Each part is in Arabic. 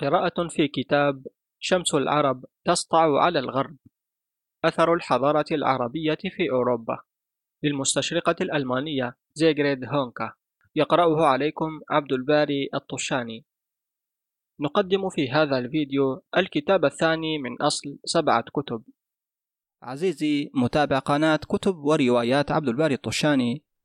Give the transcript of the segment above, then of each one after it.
قراءة في كتاب شمس العرب تسطع على الغرب أثر الحضارة العربية في أوروبا. للمستشرقة الألمانية زيغريد هونكا يقرأه عليكم عبد الباري الطشاني. نقدم في هذا الفيديو الكتاب الثاني من أصل سبعة كتب. عزيزي متابع قناة كتب وروايات عبد الباري الطشاني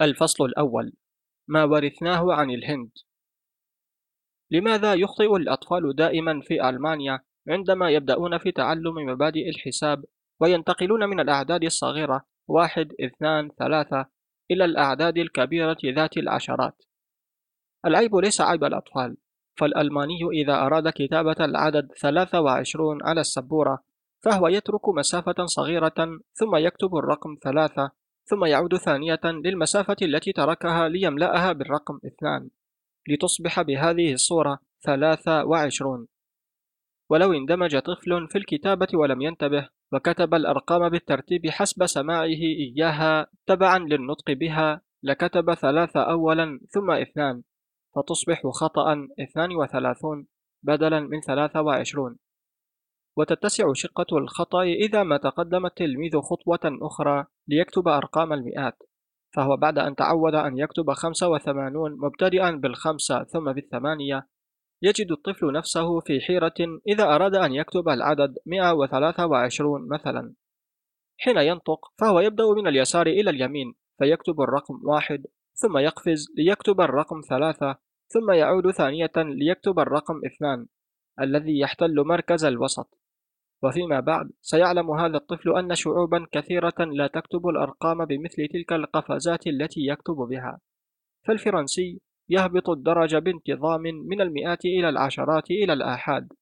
الفصل الأول. ما ورثناه عن الهند. لماذا يخطئ الأطفال دائما في ألمانيا عندما يبدأون في تعلم مبادئ الحساب وينتقلون من الأعداد الصغيرة واحد اثنان ثلاثة إلى الأعداد الكبيرة ذات العشرات؟ العيب ليس عيب الأطفال فالألماني إذا أراد كتابة العدد 23 على السبورة فهو يترك مسافة صغيرة ثم يكتب الرقم ثلاثة ثم يعود ثانية للمسافة التي تركها ليملأها بالرقم اثنان لتصبح بهذه الصورة ثلاثة وعشرون. ولو اندمج طفل في الكتابة ولم ينتبه وكتب الأرقام بالترتيب حسب سماعه إياها تبعا للنطق بها لكتب ثلاثة أولا ثم اثنان فتصبح خطأ اثنان وثلاثون بدلا من ثلاثة وعشرون. وتتسع شقة الخطأ إذا ما تقدم التلميذ خطوة أخرى ليكتب أرقام المئات فهو بعد أن تعود أن يكتب خمسة وثمانون مبتدئا بالخمسة ثم بالثمانية يجد الطفل نفسه في حيرة إذا أراد أن يكتب العدد 123 مثلا. حين ينطق فهو يبدأ من اليسار إلى اليمين فيكتب الرقم واحد ثم يقفز ليكتب الرقم ثلاثة ثم يعود ثانية ليكتب الرقم اثنان الذي يحتل مركز الوسط. وفيما بعد سيعلم هذا الطفل أن شعوبا كثيرة لا تكتب الأرقام بمثل تلك القفزات التي يكتب بها. فالفرنسي يهبط الدرجة بانتظام من المئات إلى العشرات إلى الآحاد.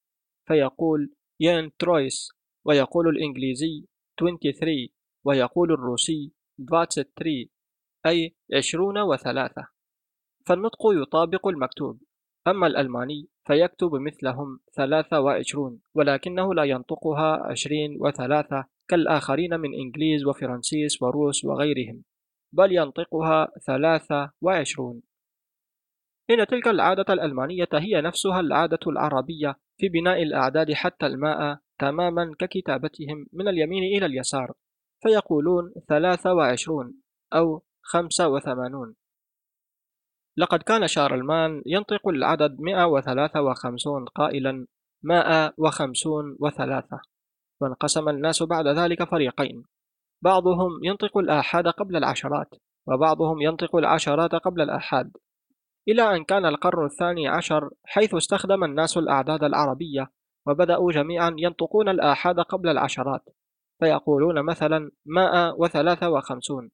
فيقول ين ترويس ويقول الإنجليزي 23 ويقول الروسي 23 أي عشرون وثلاثة. فالنطق يطابق المكتوب. أما الألماني فيكتب مثلهم ثلاثة وعشرون ولكنه لا ينطقها عشرين وثلاثة كالآخرين من إنجليز وفرنسيس وروس وغيرهم بل ينطقها ثلاثة وعشرون. إن تلك العادة الألمانية هي نفسها العادة العربية في بناء الأعداد حتى الماء تماما ككتابتهم من اليمين إلى اليسار فيقولون ثلاثة وعشرون أو خمسة وثمانون. لقد كان شارلمان ينطق العدد 153 قائلا مائة وخمسون وثلاثة وانقسم الناس بعد ذلك فريقين. بعضهم ينطق الآحاد قبل العشرات وبعضهم ينطق العشرات قبل الآحاد. إلى أن كان القرن الثاني عشر حيث استخدم الناس الأعداد العربية وبدأوا جميعا ينطقون الآحاد قبل العشرات فيقولون مثلا مائة وثلاثة وخمسون.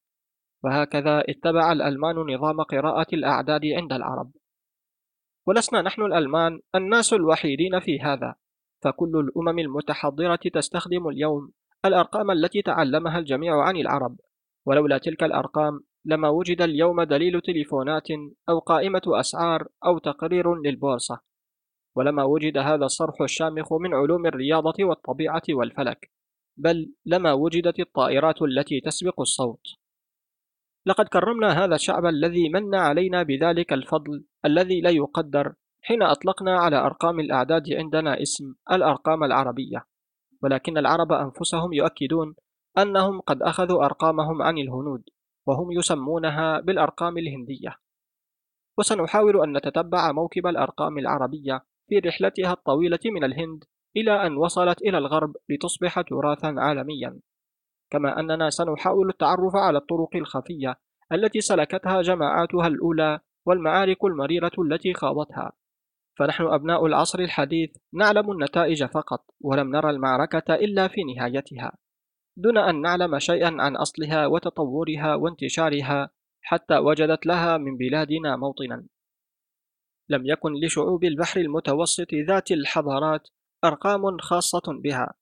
وهكذا اتبع الألمان نظام قراءة الأعداد عند العرب. ولسنا نحن الألمان الناس الوحيدين في هذا فكل الأمم المتحضرة تستخدم اليوم الأرقام التي تعلمها الجميع عن العرب. ولولا تلك الأرقام لما وجد اليوم دليل تليفونات أو قائمة أسعار أو تقرير للبورصة. ولما وجد هذا الصرح الشامخ من علوم الرياضة والطبيعة والفلك بل لما وجدت الطائرات التي تسبق الصوت. لقد كرمنا هذا الشعب الذي من علينا بذلك الفضل الذي لا يقدر حين أطلقنا على أرقام الأعداد عندنا اسم الأرقام العربية. ولكن العرب أنفسهم يؤكدون أنهم قد أخذوا أرقامهم عن الهنود وهم يسمونها بالأرقام الهندية. وسنحاول أن نتتبع موكب الأرقام العربية في رحلتها الطويلة من الهند إلى أن وصلت إلى الغرب لتصبح تراثا عالميا. كما أننا سنحاول التعرف على الطرق الخفية التي سلكتها جماعاتها الأولى والمعارك المريرة التي خاضتها. فنحن أبناء العصر الحديث نعلم النتائج فقط ولم نرى المعركة إلا في نهايتها. دون أن نعلم شيئا عن أصلها وتطورها وانتشارها حتى وجدت لها من بلادنا موطنا. لم يكن لشعوب البحر المتوسط ذات الحضارات أرقام خاصة بها.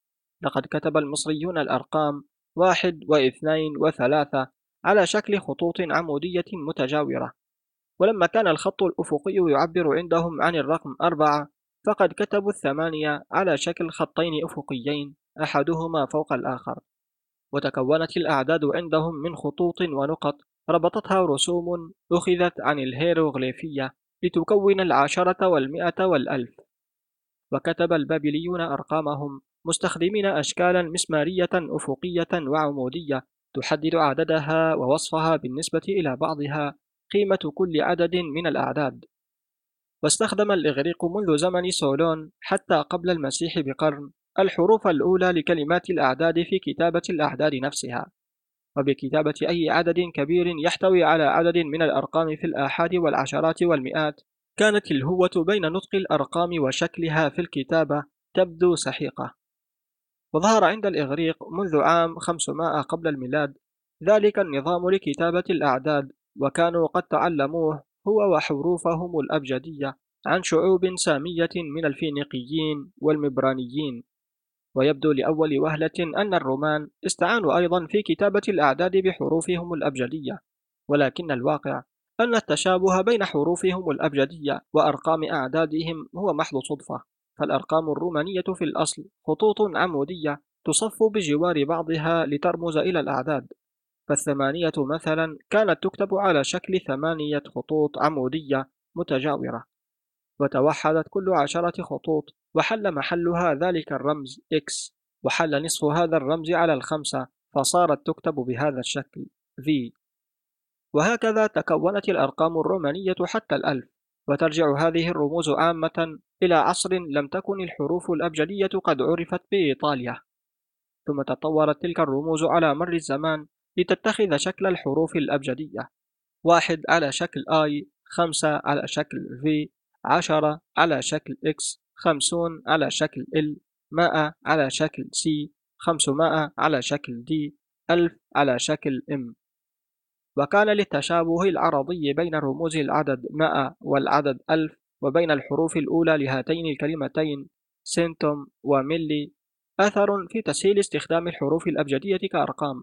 لقد كتب المصريون الأرقام واحد واثنين وثلاثة على شكل خطوط عمودية متجاورة. ولما كان الخط الأفقي يعبر عندهم عن الرقم أربعة فقد كتبوا الثمانية على شكل خطين أفقيين أحدهما فوق الآخر. وتكونت الأعداد عندهم من خطوط ونقط ربطتها رسوم أخذت عن الهيروغليفية لتكون العشرة والمئة والألف. وكتب البابليون أرقامهم مستخدمين أشكالا مسمارية أفقية وعمودية تحدد عددها ووصفها بالنسبة إلى بعضها قيمة كل عدد من الأعداد. واستخدم الإغريق منذ زمن سولون حتى قبل المسيح بقرن الحروف الأولى لكلمات الأعداد في كتابة الأعداد نفسها. وبكتابة أي عدد كبير يحتوي على عدد من الأرقام في الآحاد والعشرات والمئات كانت الهوة بين نطق الأرقام وشكلها في الكتابة تبدو سحيقة. وظهر عند الإغريق منذ عام 500 قبل الميلاد. ذلك النظام لكتابة الأعداد وكانوا قد تعلموه هو وحروفهم الأبجدية عن شعوب سامية من الفينيقيين والمبرانيين. ويبدو لأول وهلة أن الرومان استعانوا أيضا في كتابة الأعداد بحروفهم الأبجدية. ولكن الواقع أن التشابه بين حروفهم الأبجدية وأرقام أعدادهم هو محض صدفة. فالأرقام الرومانية في الأصل خطوط عمودية تصف بجوار بعضها لترمز إلى الأعداد. فالثمانية مثلا كانت تكتب على شكل ثمانية خطوط عمودية متجاورة. وتوحدت كل عشرة خطوط وحل محلها ذلك الرمز X وحل نصف هذا الرمز على الخمسة فصارت تكتب بهذا الشكل V. وهكذا تكونت الأرقام الرومانية حتى الألف. وترجع هذه الرموز عامة إلى عصر لم تكن الحروف الأبجدية قد عرفت بإيطاليا. ثم تطورت تلك الرموز على مر الزمان لتتخذ شكل الحروف الأبجدية. واحد على شكل I خمسة على شكل V عشرة على شكل X خمسون على شكل L مائة على شكل C خمسمائة على شكل D ألف على شكل M وكان للتشابه العرضي بين رموز العدد مائة والعدد ألف وبين الحروف الأولى لهاتين الكلمتين سنتوم وملي أثر في تسهيل استخدام الحروف الأبجدية كأرقام.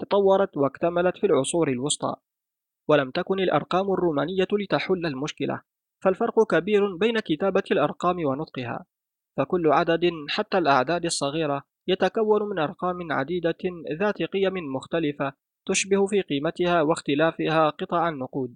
تطورت واكتملت في العصور الوسطى. ولم تكن الأرقام الرومانية لتحل المشكلة. فالفرق كبير بين كتابة الأرقام ونطقها. فكل عدد حتى الأعداد الصغيرة يتكون من أرقام عديدة ذات قيم مختلفة تشبه في قيمتها واختلافها قطع النقود.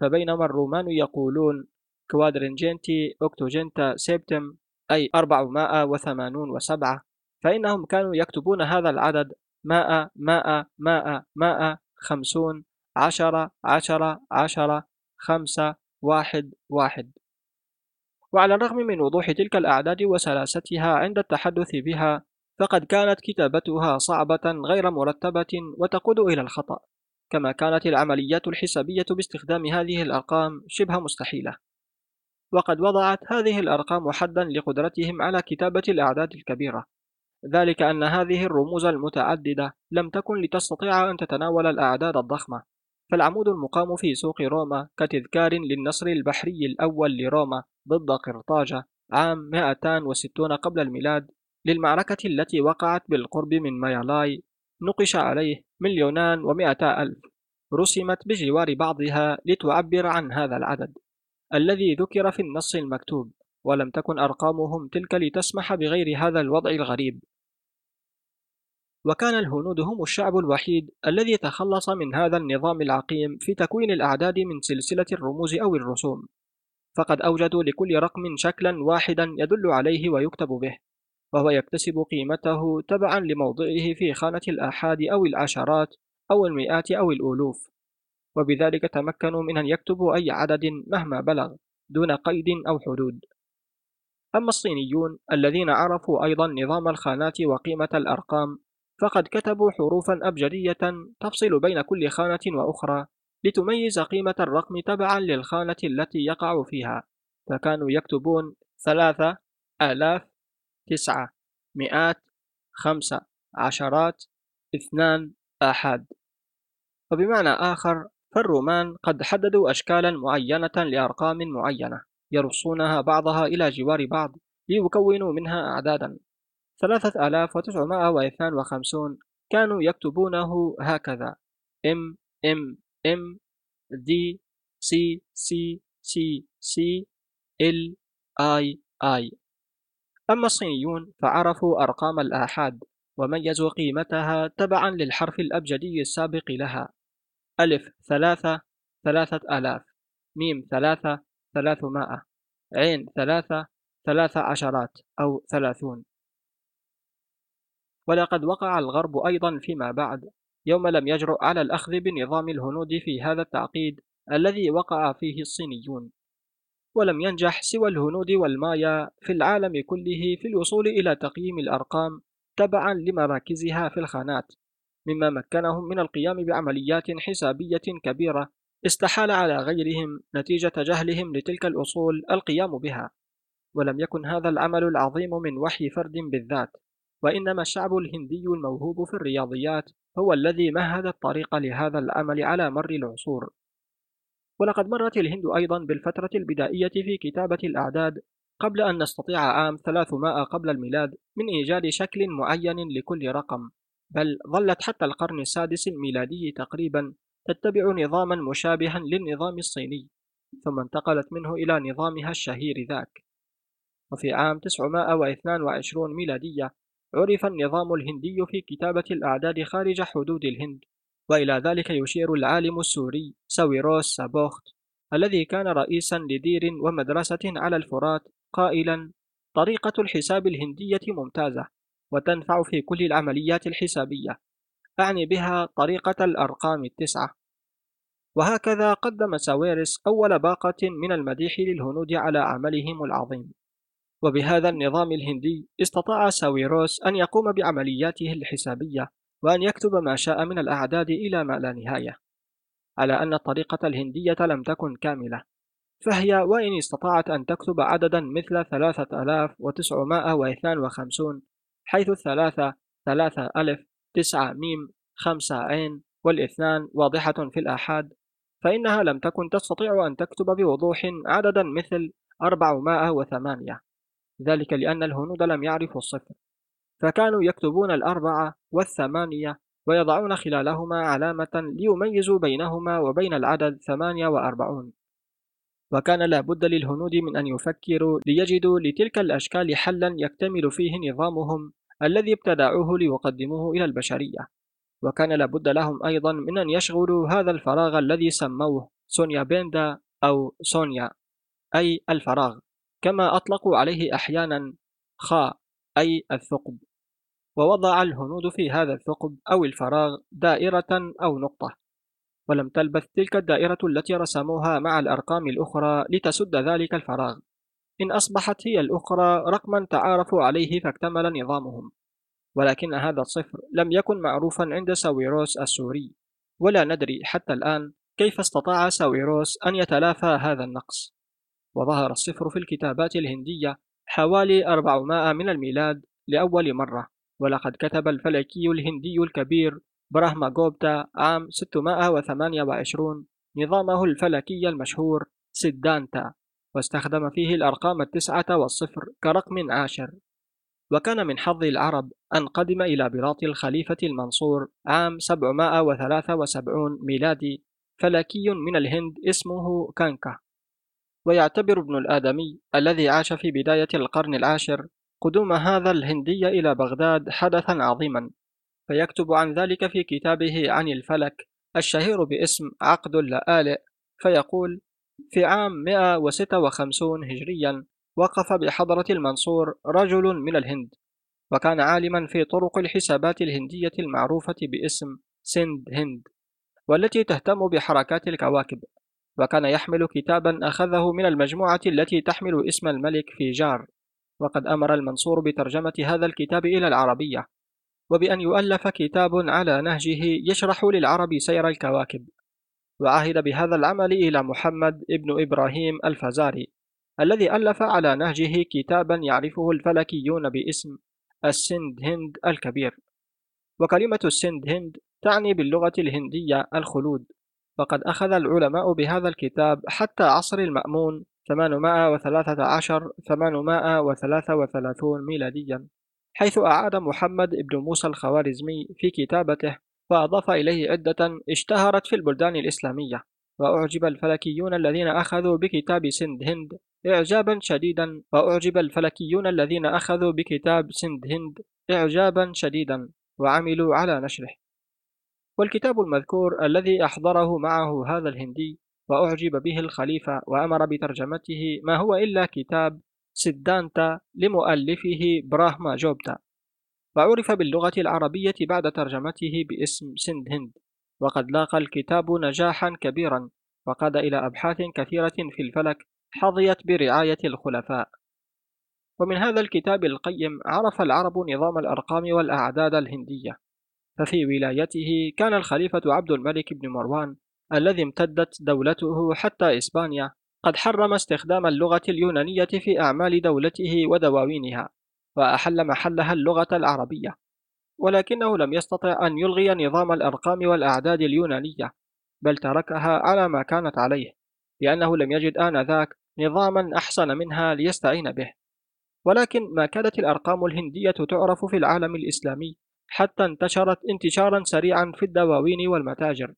فبينما الرومان يقولون كوادرنجنتي أكتوجنتا سيبتم أي 487 فإنهم كانوا يكتبون هذا العدد مائة مائة مائة مائة خمسون عشرة عشرة عشرة خمسة واحد واحد. وعلى الرغم من وضوح تلك الأعداد وسلاستها عند التحدث بها فقد كانت كتابتها صعبة غير مرتبة وتقود إلى الخطأ كما كانت العمليات الحسابية باستخدام هذه الأرقام شبه مستحيلة. وقد وضعت هذه الأرقام حدا لقدرتهم على كتابة الأعداد الكبيرة. ذلك أن هذه الرموز المتعددة لم تكن لتستطيع أن تتناول الأعداد الضخمة. فالعمود المقام في سوق روما كتذكار للنصر البحري الأول لروما ضد قرطاجة عام 260 قبل الميلاد للمعركة التي وقعت بالقرب من مايالاي نقش عليه مليونان ومائتا ألف. رسمت بجوار بعضها لتعبر عن هذا العدد الذي ذكر في النص المكتوب ولم تكن أرقامهم تلك لتسمح بغير هذا الوضع الغريب. وكان الهنود هم الشعب الوحيد الذي تخلص من هذا النظام العقيم في تكوين الأعداد من سلسلة الرموز أو الرسوم. فقد أوجدوا لكل رقم شكلا واحدا يدل عليه ويكتب به. وهو يكتسب قيمته تبعا لموضعه في خانة الآحاد أو العشرات أو المئات أو الألوف. وبذلك تمكنوا من أن يكتبوا أي عدد مهما بلغ دون قيد أو حدود. أما الصينيون الذين عرفوا أيضا نظام الخانات وقيمة الأرقام فقد كتبوا حروفا أبجدية تفصل بين كل خانة وأخرى لتميز قيمة الرقم تبعا للخانة التي يقع فيها. فكانوا يكتبون ثلاثة آلاف تسعة مئات خمسة عشرات اثنان آحاد وبمعنى آخر فالرومان قد حددوا أشكالا معينة لأرقام معينة يرصونها بعضها إلى جوار بعض ليكونوا منها أعدادا. ثلاثة آلاف وتسعمائة واثنان وخمسون كانوا يكتبونه هكذا M M M D C C C C L I I أما الصينيون فعرفوا أرقام الآحاد وميزوا قيمتها تبعا للحرف الأبجدي السابق لها. ألف ثلاثة ثلاثة آلاف. ميم ثلاثة ثلاثمائة. عين ثلاثة ثلاث عشرات أو ثلاثون. ولقد وقع الغرب أيضا فيما بعد يوم لم يجرؤ على الأخذ بنظام الهنود في هذا التعقيد الذي وقع فيه الصينيون. ولم ينجح سوى الهنود والمايا في العالم كله في الوصول إلى تقييم الأرقام تبعا لمراكزها في الخانات مما مكنهم من القيام بعمليات حسابية كبيرة استحال على غيرهم نتيجة جهلهم لتلك الأصول القيام بها. ولم يكن هذا العمل العظيم من وحي فرد بالذات وإنما الشعب الهندي الموهوب في الرياضيات هو الذي مهد الطريق لهذا العمل على مر العصور. ولقد مرت الهند أيضا بالفترة البدائية في كتابة الأعداد قبل أن نستطيع عام 300 قبل الميلاد من إيجاد شكل معين لكل رقم بل ظلت حتى القرن السادس الميلادي تقريبا تتبع نظاما مشابها للنظام الصيني ثم انتقلت منه إلى نظامها الشهير ذاك. وفي عام 922 ميلادية عرف النظام الهندي في كتابة الأعداد خارج حدود الهند. وإلى ذلك يشير العالم السوري ساويروس سابوخت الذي كان رئيسا لدير ومدرسة على الفرات قائلا طريقة الحساب الهندية ممتازة وتنفع في كل العمليات الحسابية. أعني بها طريقة الأرقام التسعة وهكذا قدم ساويرس أول باقة من المديح للهنود على عملهم العظيم. وبهذا النظام الهندي استطاع ساويروس أن يقوم بعملياته الحسابية. وأن يكتب ما شاء من الأعداد إلى ما لا نهاية على أن الطريقة الهندية لم تكن كاملة. فهي وإن استطاعت أن تكتب عددا مثل ثلاثة آلاف وتسعمائة وإثنان وخمسون حيث الثلاثة ثلاثة ألف تسعة ميم خمسة عين والإثنان واضحة في الآحاد فإنها لم تكن تستطيع أن تكتب بوضوح عددا مثل أربعمائة وثمانية. ذلك لأن الهنود لم يعرفوا الصفر. فكانوا يكتبون الأربعة والثمانية ويضعون خلالهما علامة ليميزوا بينهما وبين العدد ثمانية وأربعون. وكان لا بد للهنود من أن يفكروا ليجدوا لتلك الأشكال حلا يكتمل فيه نظامهم الذي ابتدعوه ليقدموه إلى البشرية. وكان لابد لهم أيضا من أن يشغلوا هذا الفراغ الذي سموه سونيا بيندا أو سونيا أي الفراغ كما أطلقوا عليه أحيانا خا أي الثقب. ووضع الهنود في هذا الثقب أو الفراغ دائرة أو نقطة ولم تلبث تلك الدائرة التي رسموها مع الأرقام الأخرى لتسد ذلك الفراغ. إن أصبحت هي الأخرى رقما تعارفوا عليه فاكتمل نظامهم ولكن هذا الصفر لم يكن معروفا عند ساويروس السوري. ولا ندري حتى الآن كيف استطاع ساويروس أن يتلافى هذا النقص. وظهر الصفر في الكتابات الهندية حوالي 400 من الميلاد لأول مرة. ولقد كتب الفلكي الهندي الكبير براهما غوبتا عام 628 نظامه الفلكي المشهور سيدانتا واستخدم فيه الأرقام التسعة والصفر كرقم عاشر. وكان من حظ العرب أن قدم إلى بلاط الخليفة المنصور عام 773 ميلادي فلكي من الهند اسمه كانكا. ويعتبر ابن الآدمي الذي عاش في بداية القرن العاشر قدوم هذا الهندي إلى بغداد حدثا عظيما فيكتب عن ذلك في كتابه عن الفلك الشهير باسم عقد اللآلئ فيقول في عام 156 هجريا وقف بحضرة المنصور رجل من الهند وكان عالما في طرق الحسابات الهندية المعروفة باسم سند هند والتي تهتم بحركات الكواكب وكان يحمل كتابا أخذه من المجموعة التي تحمل اسم الملك في جار. وقد أمر المنصور بترجمة هذا الكتاب إلى العربية وبأن يؤلف كتاب على نهجه يشرح للعرب سير الكواكب وعهد بهذا العمل إلى محمد ابن إبراهيم الفزاري الذي ألف على نهجه كتابا يعرفه الفلكيون باسم السند هند الكبير. وكلمة السند هند تعني باللغة الهندية الخلود فقد أخذ العلماء بهذا الكتاب حتى عصر المأمون 813 833 ميلاديا حيث أعاد محمد بن موسى الخوارزمي في كتابته وأضاف إليه عدة اشتهرت في البلدان الإسلامية. وأعجب الفلكيون الذين أخذوا بكتاب سند هند إعجابا شديدا. وأعجب الفلكيون الذين أخذوا بكتاب سند هند إعجابا شديدا. وعملوا على نشره. والكتاب المذكور الذي أحضره معه هذا الهندي وأعجب به الخليفة وأمر بترجمته ما هو إلا كتاب سدانتا لمؤلفه براهما جوبتا. وعرف باللغة العربية بعد ترجمته باسم سند هند وقد لاقى الكتاب نجاحا كبيرا وقاد إلى أبحاث كثيرة في الفلك حظيت برعاية الخلفاء. ومن هذا الكتاب القيم عرف العرب نظام الأرقام والأعداد الهندية. ففي ولايته كان الخليفة عبد الملك بن مروان الذي امتدت دولته حتى إسبانيا قد حرم استخدام اللغة اليونانية في أعمال دولته ودواوينها وأحل محلها اللغة العربية. ولكنه لم يستطع أن يلغي نظام الأرقام والأعداد اليونانية بل تركها على ما كانت عليه لأنه لم يجد آنذاك نظاما أحسن منها ليستعين به. ولكن ما كادت الأرقام الهندية تعرف في العالم الإسلامي حتى انتشرت انتشارا سريعا في الدواوين والمتاجر.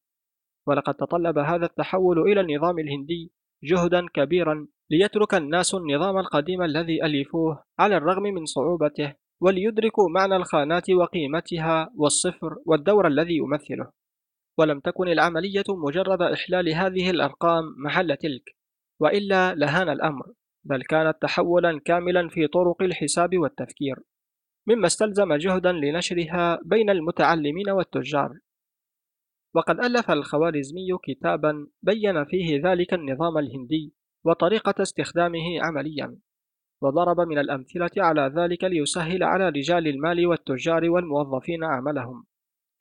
ولقد تطلب هذا التحول إلى النظام الهندي جهدا كبيرا ليترك الناس النظام القديم الذي ألفوه على الرغم من صعوبته وليدركوا معنى الخانات وقيمتها والصفر والدور الذي يمثله. ولم تكن العملية مجرد إحلال هذه الأرقام محل تلك وإلا لهان الأمر بل كانت تحولا كاملا في طرق الحساب والتفكير مما استلزم جهدا لنشرها بين المتعلمين والتجار. وقد ألف الخوارزمي كتابا بين فيه ذلك النظام الهندي وطريقة استخدامه عمليا وضرب من الأمثلة على ذلك ليسهل على رجال المال والتجار والموظفين عملهم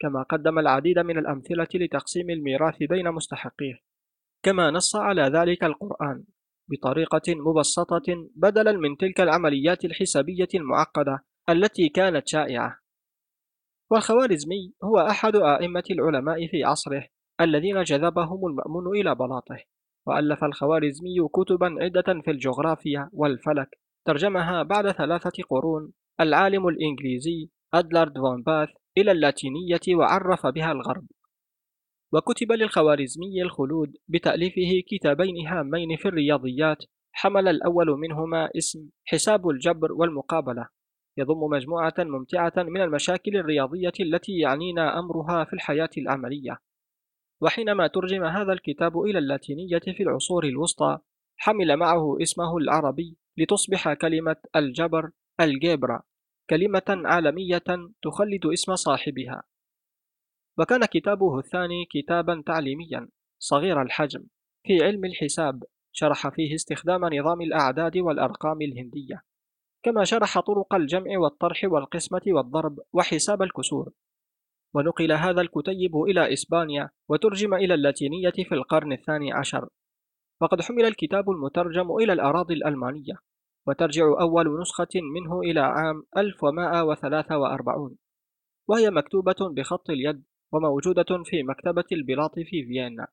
كما قدم العديد من الأمثلة لتقسيم الميراث بين مستحقيه. كما نص على ذلك القرآن بطريقة مبسطة بدلا من تلك العمليات الحسابية المعقدة التي كانت شائعة. والخوارزمي هو أحد أئمة العلماء في عصره الذين جذبهم المأمون إلى بلاطه وألف الخوارزمي كتبا عدة في الجغرافيا والفلك ترجمها بعد ثلاثة قرون العالم الإنجليزي أدلارد فون باث إلى اللاتينية وعرف بها الغرب. وكتب للخوارزمي الخلود بتأليفه كتابين هامين في الرياضيات حمل الأول منهما اسم حساب الجبر والمقابلة. يضم مجموعة ممتعة من المشاكل الرياضية التي يعنينا أمرها في الحياة العملية. وحينما ترجم هذا الكتاب إلى اللاتينية في العصور الوسطى حمل معه اسمه العربي لتصبح كلمة الجبر الجبرا كلمة عالمية تخلد اسم صاحبها. وكان كتابه الثاني كتابا تعليميا صغير الحجم في علم الحساب شرح فيه استخدام نظام الأعداد والأرقام الهندية. كما شرح طرق الجمع والطرح والقسمة والضرب وحساب الكسور. ونقل هذا الكتيب إلى إسبانيا وترجم إلى اللاتينية في القرن الثاني عشر. وقد حمل الكتاب المترجم إلى الأراضي الألمانية وترجع أول نسخة منه إلى عام 1143 وهي مكتوبة بخط اليد وموجودة في مكتبة البلاط في فيينا.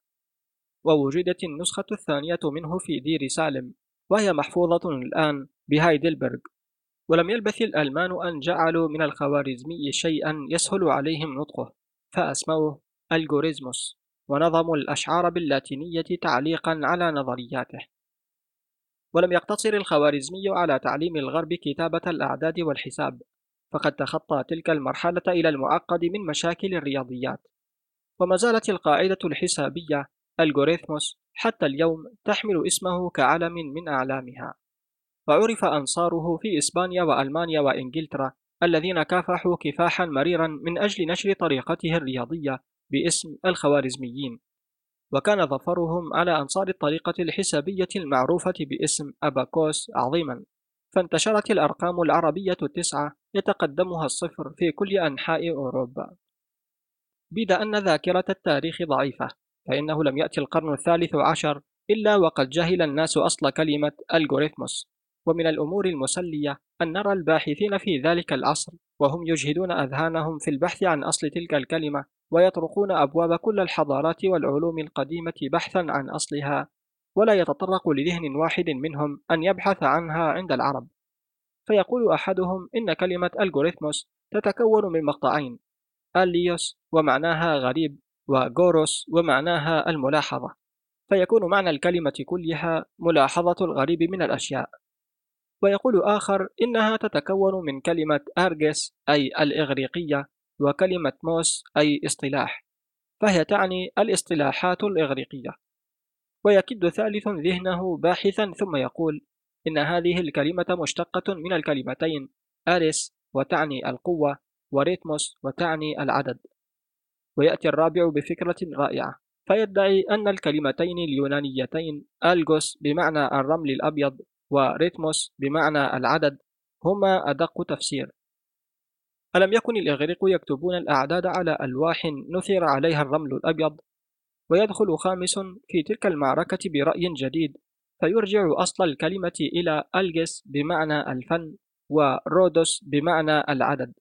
ووجدت النسخة الثانية منه في دير سالم وهي محفوظة الآن بهايدلبرغ. ولم يلبث الألمان أن جعلوا من الخوارزمي شيئا يسهل عليهم نطقه فأسموه الجوريزموس ونظموا الأشعار باللاتينية تعليقا على نظرياته. ولم يقتصر الخوارزمي على تعليم الغرب كتابة الأعداد والحساب فقد تخطى تلك المرحلة إلى المعقد من مشاكل الرياضيات. وما زالت القاعدة الحسابية الجوريثموس حتى اليوم تحمل اسمه كعلم من أعلامها. وعرف أنصاره في إسبانيا وألمانيا وإنجلترا الذين كافحوا كفاحا مريرا من أجل نشر طريقته الرياضية باسم الخوارزميين. وكان ظفرهم على أنصار الطريقة الحسابية المعروفة باسم أباكوس عظيما. فانتشرت الأرقام العربية التسعة يتقدمها الصفر في كل أنحاء أوروبا. بيد أن ذاكرة التاريخ ضعيفة فإنه لم يأتي القرن الثالث عشر إلا وقد جهل الناس أصل كلمة الجوريثموس. ومن الأمور المسلية أن نرى الباحثين في ذلك العصر وهم يجهدون أذهانهم في البحث عن أصل تلك الكلمة ويطرقون أبواب كل الحضارات والعلوم القديمة بحثا عن أصلها ولا يتطرق لذهن واحد منهم أن يبحث عنها عند العرب. فيقول أحدهم إن كلمة الجوريثموس تتكون من مقطعين أليوس ومعناها غريب وغوروس ومعناها الملاحظة فيكون معنى الكلمة كلها ملاحظة الغريب من الأشياء. ويقول آخر إنها تتكون من كلمة أرجس أي الإغريقية وكلمة موس أي اصطلاح فهي تعني الاصطلاحات الإغريقية. ويكد ثالث ذهنه باحثا ثم يقول إن هذه الكلمة مشتقة من الكلمتين أريس وتعني القوة وريتموس وتعني العدد. ويأتي الرابع بفكرة رائعة فيدعي أن الكلمتين اليونانيتين ألغوس بمعنى الرمل الأبيض وريتموس بمعنى العدد هما أدق تفسير. ألم يكن الإغريق يكتبون الأعداد على ألواح نثر عليها الرمل الأبيض ويدخل خامس في تلك المعركة برأي جديد فيرجع أصل الكلمة إلى ألجس بمعنى الفن ورودوس بمعنى العدد.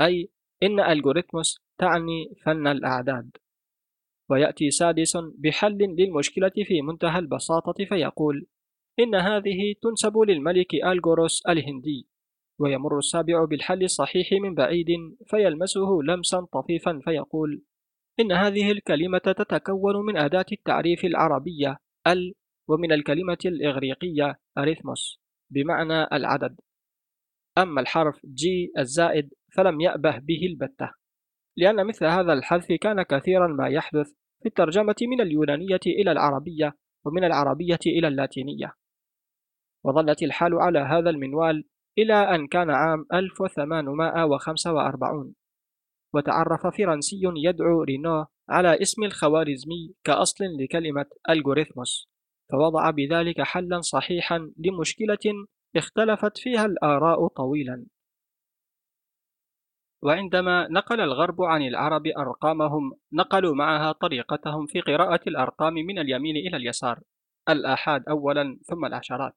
أي إن الجوريثموس تعني فن الأعداد. ويأتي سادس بحل للمشكلة في منتهى البساطة فيقول إن هذه تنسب للملك ألغوروس الهندي ويمر السابع بالحل الصحيح من بعيد فيلمسه لمسا طفيفا فيقول إن هذه الكلمة تتكون من أداة التعريف العربية ال ومن الكلمة الإغريقية أريثموس بمعنى العدد. أما الحرف جي الزائد فلم يأبه به البتة لأن مثل هذا الحذف كان كثيرا ما يحدث في الترجمة من اليونانية إلى العربية ومن العربية إلى اللاتينية. وظلت الحال على هذا المنوال إلى أن كان عام 1845 وتعرف فرنسي يدعو رينو على اسم الخوارزمي كأصل لكلمة الجوريثموس فوضع بذلك حلا صحيحا لمشكلة اختلفت فيها الآراء طويلا. وعندما نقل الغرب عن العرب أرقامهم نقلوا معها طريقتهم في قراءة الأرقام من اليمين إلى اليسار الآحاد أولا ثم العشرات.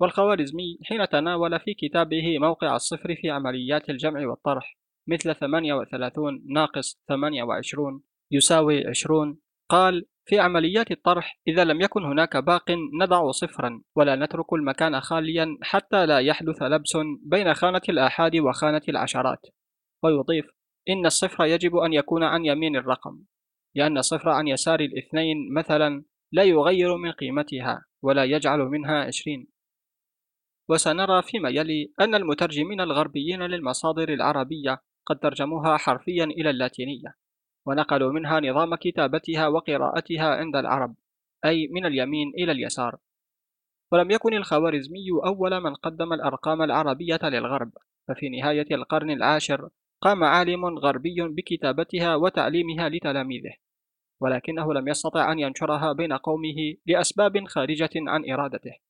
والخوارزمي حين تناول في كتابه موقع الصفر في عمليات الجمع والطرح مثل 38 ناقص 28 يساوي 20 قال في عمليات الطرح إذا لم يكن هناك باق نضع صفرا ولا نترك المكان خاليا حتى لا يحدث لبس بين خانة الآحاد وخانة العشرات ويضيف إن الصفر يجب أن يكون عن يمين الرقم لأن الصفر عن يسار الاثنين مثلا لا يغير من قيمتها ولا يجعل منها عشرين وسنرى فيما يلي أن المترجمين الغربيين للمصادر العربية قد ترجموها حرفيا إلى اللاتينية ونقلوا منها نظام كتابتها وقراءتها عند العرب أي من اليمين إلى اليسار. ولم يكن الخوارزمي أول من قدم الأرقام العربية للغرب ففي نهاية القرن العاشر قام عالم غربي بكتابتها وتعليمها لتلاميذه ولكنه لم يستطع أن ينشرها بين قومه لأسباب خارجة عن إرادته.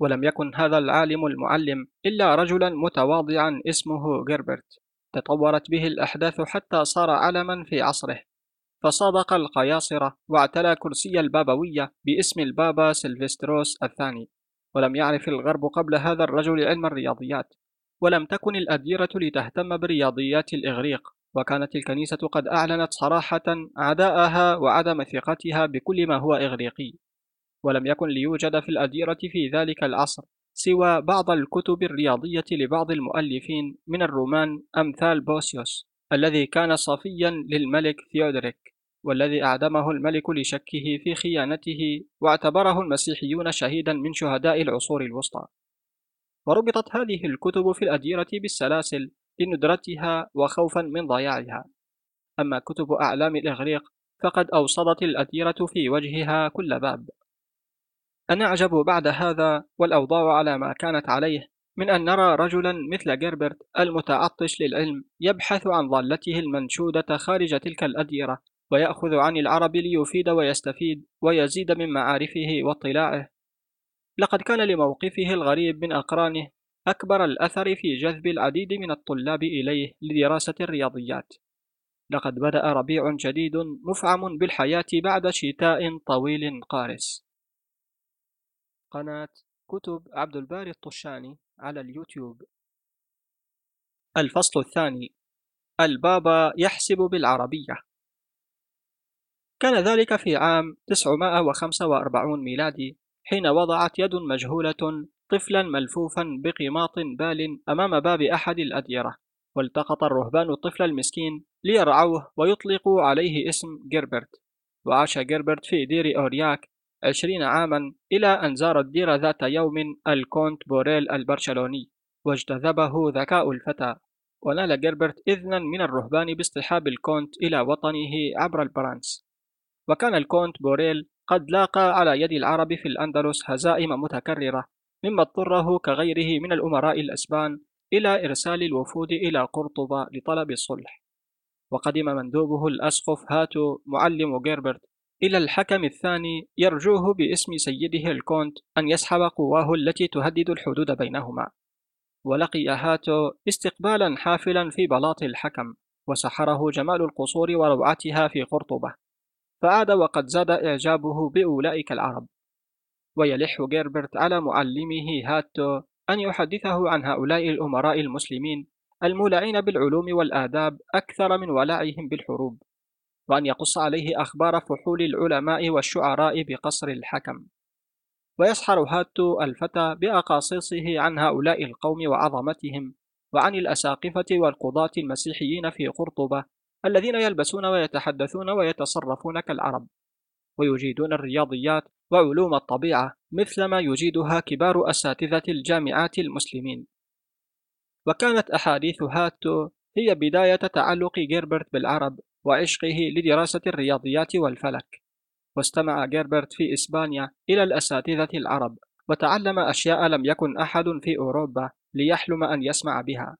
ولم يكن هذا العالم المعلم إلا رجلا متواضعا اسمه جيربرت. تطورت به الأحداث حتى صار علما في عصره. فصادق القياصرة واعتلى كرسي البابوية باسم البابا سيلفستروس الثاني. ولم يعرف الغرب قبل هذا الرجل علم الرياضيات. ولم تكن الأديرة لتهتم برياضيات الإغريق. وكانت الكنيسة قد أعلنت صراحة عداءها وعدم ثقتها بكل ما هو إغريقي. ولم يكن ليوجد في الأديرة في ذلك العصر سوى بعض الكتب الرياضية لبعض المؤلفين من الرومان أمثال بوسيوس الذي كان صفيا للملك ثيودريك والذي أعدمه الملك لشكه في خيانته واعتبره المسيحيون شهيدا من شهداء العصور الوسطى. وربطت هذه الكتب في الأديرة بالسلاسل لندرتها وخوفا من ضياعها. أما كتب أعلام الإغريق فقد أوصدت الأديرة في وجهها كل باب. أنا أعجب بعد هذا والأوضاع على ما كانت عليه من أن نرى رجلا مثل جيربرت المتعطش للعلم يبحث عن ضالته المنشودة خارج تلك الأديرة ويأخذ عن العرب ليفيد ويستفيد ويزيد من معارفه واطلاعه. لقد كان لموقفه الغريب من أقرانه أكبر الأثر في جذب العديد من الطلاب إليه لدراسة الرياضيات. لقد بدأ ربيع جديد مفعم بالحياة بعد شتاء طويل قارس. قناة كتب عبد الباري الطشاني على اليوتيوب. الفصل الثاني البابا يحسب بالعربية. كان ذلك في عام 945 ميلادي حين وضعت يد مجهولة طفلا ملفوفا بقماط بال أمام باب أحد الأديرة والتقط الرهبان الطفل المسكين ليرعوه ويطلقوا عليه اسم جيربرت. وعاش جيربرت في دير أورياك عشرين عاما إلى أن زار الدير ذات يوم الكونت بوريل البرشلوني واجتذبه ذكاء الفتى. ونال جيربرت إذنا من الرهبان باصطحاب الكونت إلى وطنه عبر البرانس. وكان الكونت بوريل قد لاقى على يد العرب في الأندلس هزائم متكررة مما اضطره كغيره من الأمراء الأسبان إلى إرسال الوفود إلى قرطبة لطلب الصلح. وقدم مندوبه الأسقف هاتو معلم جيربرت إلى الحكم الثاني يرجوه باسم سيده الكونت أن يسحب قواه التي تهدد الحدود بينهما ولقي هاتو استقبالا حافلا في بلاط الحكم وسحره جمال القصور وروعتها في قرطبة فعاد وقد زاد إعجابه بأولئك العرب. ويلح جيربرت على معلمه هاتو أن يحدثه عن هؤلاء الأمراء المسلمين المولعين بالعلوم والآداب أكثر من ولعهم بالحروب. وأن يقص عليه أخبار فحول العلماء والشعراء بقصر الحكم. ويسحر هاتو الفتى بأقاصيصه عن هؤلاء القوم وعظمتهم وعن الأساقفة والقضاة المسيحيين في قرطبة الذين يلبسون ويتحدثون ويتصرفون كالعرب. ويجيدون الرياضيات وعلوم الطبيعة مثلما يجيدها كبار أساتذة الجامعات المسلمين. وكانت أحاديث هاتو هي بداية تعلق جيربرت بالعرب وعشقه لدراسة الرياضيات والفلك. واستمع جيربرت في إسبانيا إلى الأساتذة العرب وتعلم أشياء لم يكن أحد في أوروبا ليحلم أن يسمع بها.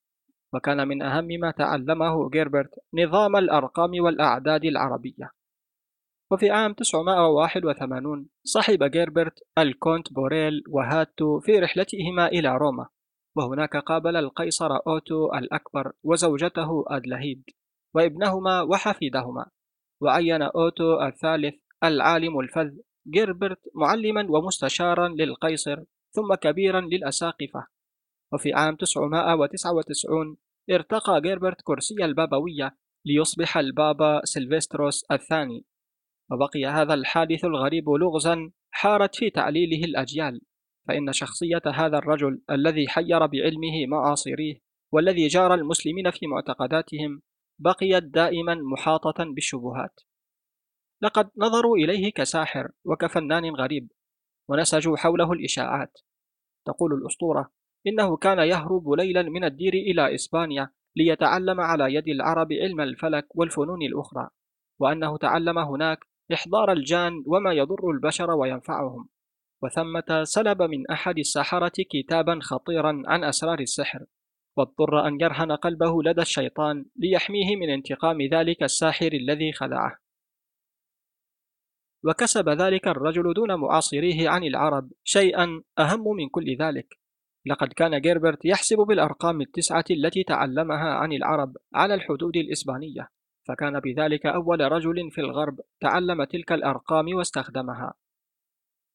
وكان من أهم ما تعلمه جيربرت نظام الأرقام والأعداد العربية. وفي عام 981 صحب جيربرت الكونت بوريل وهاتو في رحلتهما إلى روما وهناك قابل القيصر أوتو الأكبر وزوجته أدلهيد. وابنهما وحفيدهما. وعين أوتو الثالث العالم الفذ جيربرت معلما ومستشارا للقيصر ثم كبيرا للأساقفة. وفي عام 999 ارتقى جيربرت كرسي البابوية ليصبح البابا سيلفستروس الثاني. وبقي هذا الحادث الغريب لغزا حارت في تعليله الأجيال. فإن شخصية هذا الرجل الذي حير بعلمه معاصريه والذي جار المسلمين في معتقداتهم بقيت دائما محاطة بالشبهات. لقد نظروا إليه كساحر وكفنان غريب ونسجوا حوله الإشاعات. تقول الأسطورة إنه كان يهرب ليلا من الدير إلى إسبانيا ليتعلم على يد العرب علم الفلك والفنون الأخرى وأنه تعلم هناك إحضار الجان وما يضر البشر وينفعهم. وثمة سلب من أحد السحرة كتابا خطيرا عن أسرار السحر. واضطر أن يرهن قلبه لدى الشيطان ليحميه من انتقام ذلك الساحر الذي خدعه. وكسب ذلك الرجل دون معاصريه عن العرب شيئا أهم من كل ذلك. لقد كان جيربرت يحسب بالأرقام التسعة التي تعلمها عن العرب على الحدود الإسبانية فكان بذلك أول رجل في الغرب تعلم تلك الأرقام واستخدمها.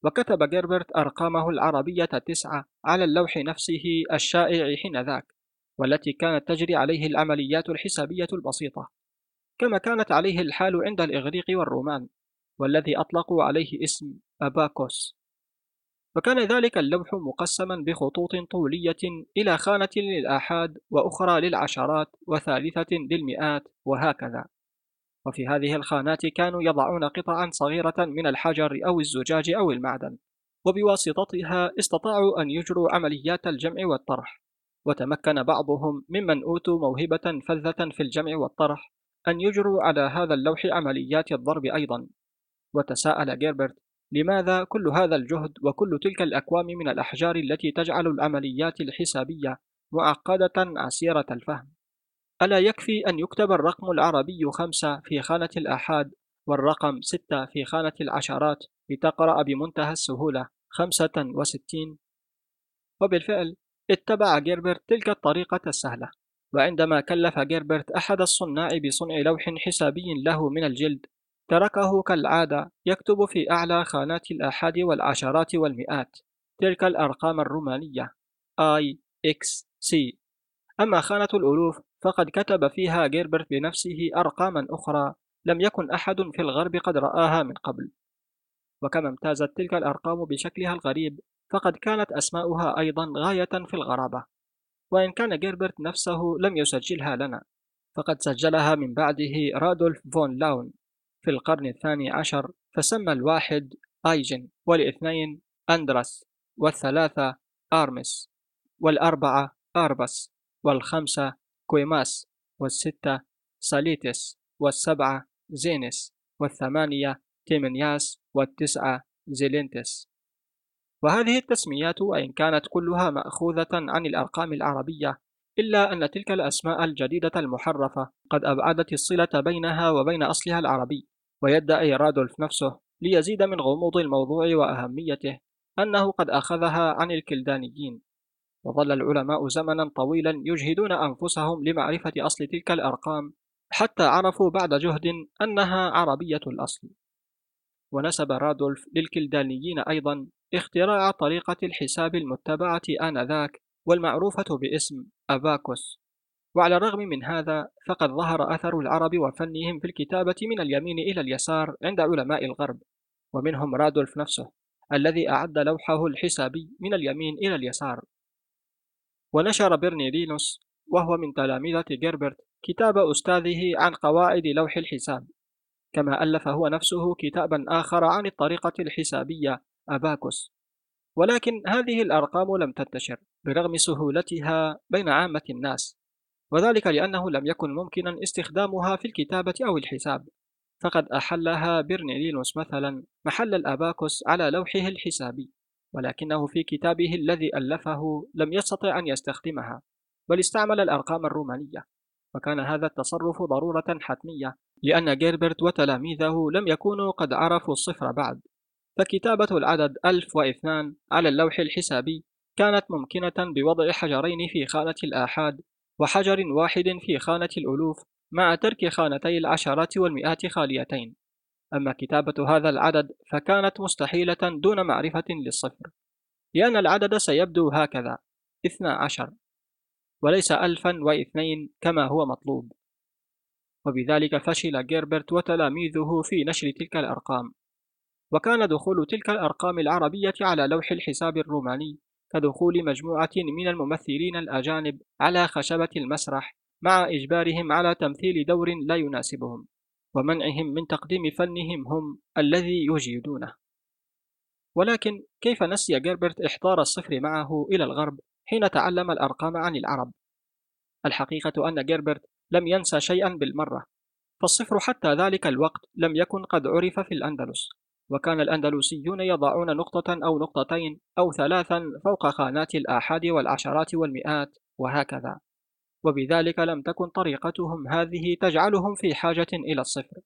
وكتب جيربرت أرقامه العربية تسعة على اللوح نفسه الشائع حينذاك. والتي كانت تجري عليه العمليات الحسابية البسيطة كما كانت عليه الحال عند الإغريق والرومان والذي أطلقوا عليه اسم أباكوس. وكان ذلك اللوح مقسما بخطوط طولية إلى خانة للآحاد وأخرى للعشرات وثالثة للمئات وهكذا. وفي هذه الخانات كانوا يضعون قطعا صغيرة من الحجر أو الزجاج أو المعدن وبواسطتها استطاعوا أن يجروا عمليات الجمع والطرح. وتمكن بعضهم ممن أوتوا موهبة فذة في الجمع والطرح أن يجروا على هذا اللوح عمليات الضرب أيضا. وتساءل جيربرت لماذا كل هذا الجهد وكل تلك الأكوام من الأحجار التي تجعل العمليات الحسابية معقدة عسيرة الفهم؟ ألا يكفي أن يكتب الرقم العربي خمسة في خانة الآحاد والرقم ستة في خانة العشرات لتقرأ بمنتهى السهولة خمسة وستين؟ وبالفعل اتبع جيربرت تلك الطريقة السهلة وعندما كلف جيربرت أحد الصناع بصنع لوح حسابي له من الجلد تركه كالعادة يكتب في أعلى خانات الآحاد والعشرات والمئات تلك الأرقام الرومانية I, X, C. أما خانة الألوف فقد كتب فيها جيربرت بنفسه أرقاما أخرى لم يكن أحد في الغرب قد رآها من قبل. وكما امتازت تلك الأرقام بشكلها الغريب فقد كانت أسماؤها أيضا غاية في الغرابة وإن كان جيربرت نفسه لم يسجلها لنا فقد سجلها من بعده رادولف فون لاون في القرن الثاني عشر فسمى الواحد آيجن والاثنين أندرس والثلاثة آرمس والأربعة آربس والخمسة كويماس والستة ساليتس والسبعة زينس والثمانية تيمنياس والتسعة زيلينتس وهذه التسميات وإن كانت كلها مأخوذة عن الأرقام العربية إلا أن تلك الأسماء الجديدة المحرفة قد أبعدت الصلة بينها وبين أصلها العربي ويدعي رادولف نفسه ليزيد من غموض الموضوع وأهميته أنه قد أخذها عن الكلدانيين. وظل العلماء زمنا طويلا يجهدون أنفسهم لمعرفة أصل تلك الأرقام حتى عرفوا بعد جهد أنها عربية الأصل. ونسب رادولف للكلدانيين أيضا اختراع طريقة الحساب المتبعة آنذاك والمعروفة باسم أباكوس وعلى الرغم من هذا فقد ظهر أثر العرب وفنهم في الكتابة من اليمين إلى اليسار عند علماء الغرب ومنهم رادولف نفسه الذي أعد لوحه الحسابي من اليمين إلى اليسار. ونشر برنيدينوس وهو من تلامذة جيربرت كتاب أستاذه عن قواعد لوح الحساب كما ألف هو نفسه كتابا آخر عن الطريقة الحسابية أباكوس ولكن هذه الأرقام لم تنتشر برغم سهولتها بين عامة الناس وذلك لأنه لم يكن ممكنا استخدامها في الكتابة أو الحساب. فقد أحلها برنيلينوس مثلا محل الأباكوس على لوحه الحسابي ولكنه في كتابه الذي ألفه لم يستطع أن يستخدمها بل استعمل الأرقام الرومانية. وكان هذا التصرف ضرورة حتمية لأن جيربرت وتلاميذه لم يكونوا قد عرفوا الصفر بعد. فكتابة العدد ألف واثنان على اللوح الحسابي كانت ممكنة بوضع حجرين في خانة الآحاد وحجر واحد في خانة الألوف مع ترك خانتي العشرات والمئات خاليتين. أما كتابة هذا العدد فكانت مستحيلة دون معرفة للصفر. لأن العدد سيبدو هكذا اثنا عشر. وليس ألفا واثنين كما هو مطلوب. وبذلك فشل جيربرت وتلاميذه في نشر تلك الأرقام. وكان دخول تلك الأرقام العربية على لوح الحساب الروماني كدخول مجموعة من الممثلين الأجانب على خشبة المسرح مع إجبارهم على تمثيل دور لا يناسبهم ومنعهم من تقديم فنهم هم الذي يجيدونه ولكن كيف نسي جيربرت إحضار الصفر معه إلى الغرب حين تعلم الأرقام عن العرب؟ الحقيقة أن جيربرت لم ينسى شيئا بالمرة فالصفر حتى ذلك الوقت لم يكن قد عرف في الأندلس وكان الأندلسيون يضعون نقطة أو نقطتين أو ثلاثا فوق خانات الآحاد والعشرات والمئات وهكذا. وبذلك لم تكن طريقتهم هذه تجعلهم في حاجة إلى الصفر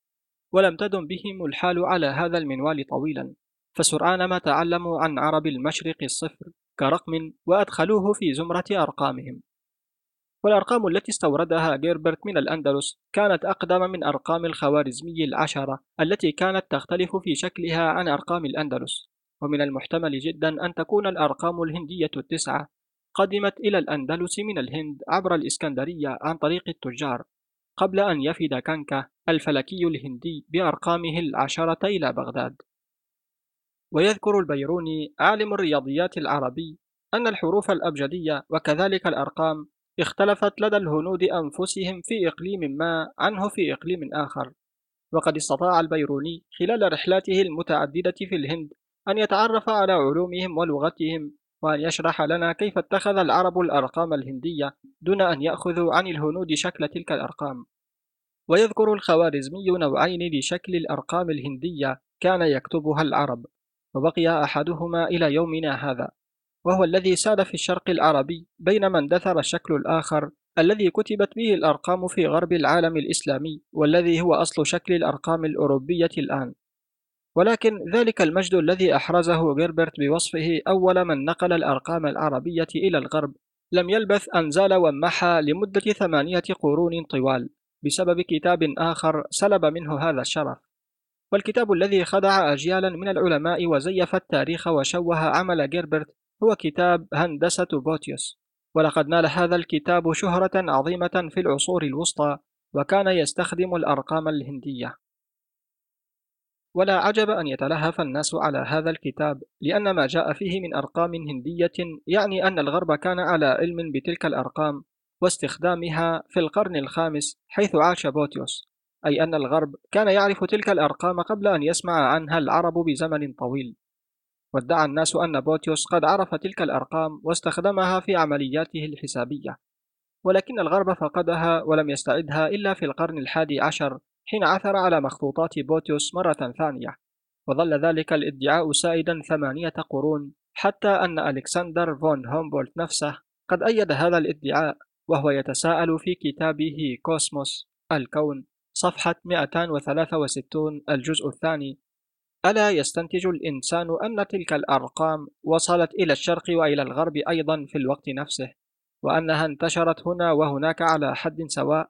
ولم تدم بهم الحال على هذا المنوال طويلا. فسرعان ما تعلموا عن عرب المشرق الصفر كرقم وأدخلوه في زمرة أرقامهم. والأرقام التي استوردها جيربرت من الأندلس كانت أقدم من أرقام الخوارزمي العشرة التي كانت تختلف في شكلها عن أرقام الأندلس. ومن المحتمل جدا أن تكون الأرقام الهندية التسعة قدمت إلى الأندلس من الهند عبر الإسكندرية عن طريق التجار قبل أن يفد كانكا الفلكي الهندي بأرقامه العشرة إلى بغداد. ويذكر البيروني عالم الرياضيات العربي أن الحروف الأبجدية وكذلك الأرقام اختلفت لدى الهنود أنفسهم في إقليم ما عنه في إقليم آخر. وقد استطاع البيروني خلال رحلاته المتعددة في الهند أن يتعرف على علومهم ولغتهم وأن يشرح لنا كيف اتخذ العرب الأرقام الهندية دون أن يأخذوا عن الهنود شكل تلك الأرقام. ويذكر الخوارزمي نوعين لشكل الأرقام الهندية كان يكتبها العرب وبقي أحدهما إلى يومنا هذا. وهو الذي ساد في الشرق العربي بينما اندثر الشكل الآخر الذي كتبت به الأرقام في غرب العالم الإسلامي والذي هو أصل شكل الأرقام الأوروبية الآن. ولكن ذلك المجد الذي أحرزه جيربرت بوصفه أول من نقل الأرقام العربية إلى الغرب. لم يلبث أن زال وانمحى لمدة ثمانية قرون طوال بسبب كتاب آخر سلب منه هذا الشرف. والكتاب الذي خدع أجيالا من العلماء وزيف التاريخ وشوه عمل جيربرت هو كتاب هندسة بوتيوس ولقد نال هذا الكتاب شهرة عظيمة في العصور الوسطى وكان يستخدم الأرقام الهندية. ولا عجب أن يتلهف الناس على هذا الكتاب لأن ما جاء فيه من أرقام هندية يعني أن الغرب كان على علم بتلك الأرقام واستخدامها في القرن الخامس حيث عاش بوتيوس أي أن الغرب كان يعرف تلك الأرقام قبل أن يسمع عنها العرب بزمن طويل. وادعى الناس أن بوتيوس قد عرف تلك الأرقام واستخدمها في عملياته الحسابية. ولكن الغرب فقدها ولم يستعدها إلا في القرن الحادي عشر حين عثر على مخطوطات بوتيوس مرة ثانية. وظل ذلك الادعاء سائدا ثمانية قرون حتى أن ألكسندر فون هومبولت نفسه قد أيد هذا الادعاء وهو يتساءل في كتابه كوسموس الكون صفحة 263 الجزء الثاني. ألا يستنتج الإنسان أن تلك الأرقام وصلت إلى الشرق وإلى الغرب أيضا في الوقت نفسه وأنها انتشرت هنا وهناك على حد سواء؟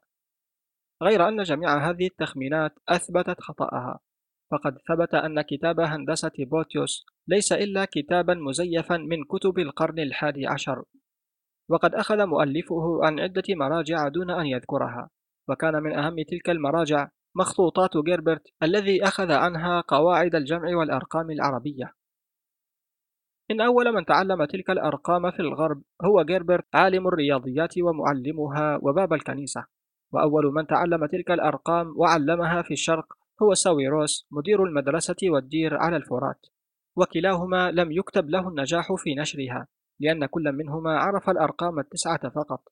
غير أن جميع هذه التخمينات أثبتت خطأها فقد ثبت أن كتاب هندسة بوتيوس ليس إلا كتابا مزيفا من كتب القرن الحادي عشر وقد أخذ مؤلفه عن عدة مراجع دون أن يذكرها وكان من أهم تلك المراجع مخطوطات جيربرت الذي أخذ عنها قواعد الجمع والأرقام العربية. إن أول من تعلم تلك الأرقام في الغرب هو جيربرت عالم الرياضيات ومعلمها وباب الكنيسة. وأول من تعلم تلك الأرقام وعلمها في الشرق هو ساويروس مدير المدرسة والدير على الفرات. وكلاهما لم يكتب له النجاح في نشرها لأن كل منهما عرف الأرقام التسعة فقط.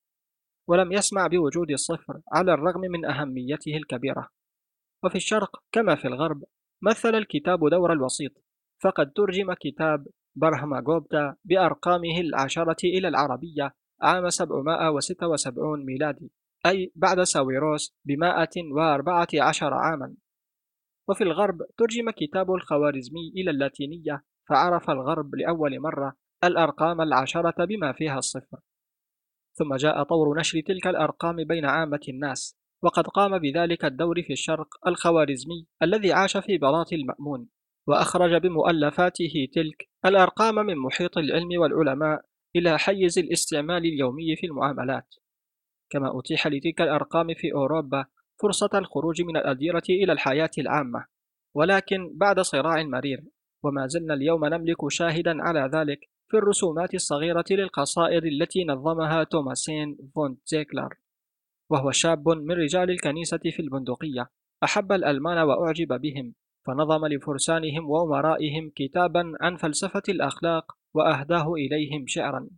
ولم يسمع بوجود الصفر على الرغم من أهميته الكبيرة. وفي الشرق كما في الغرب مثل الكتاب دور الوسيط فقد ترجم كتاب برهما بأرقامه العشرة إلى العربية عام 776 ميلادي أي بعد ساويروس بمائة وأربعة عشر عاما. وفي الغرب ترجم كتاب الخوارزمي إلى اللاتينية فعرف الغرب لأول مرة الأرقام العشرة بما فيها الصفر. ثم جاء طور نشر تلك الأرقام بين عامة الناس. وقد قام بذلك الدور في الشرق الخوارزمي الذي عاش في بلاط المأمون وأخرج بمؤلفاته تلك الأرقام من محيط العلم والعلماء إلى حيز الاستعمال اليومي في المعاملات. كما أتيح لتلك الأرقام في أوروبا فرصة الخروج من الأديرة إلى الحياة العامة. ولكن بعد صراع مرير وما زلنا اليوم نملك شاهدا على ذلك في الرسومات الصغيرة للقصائد التي نظمها توماسين فون زيكلر وهو شاب من رجال الكنيسة في البندقية أحب الألمان وأعجب بهم فنظم لفرسانهم وأمرائهم كتابا عن فلسفة الأخلاق وأهداه إليهم شعرا.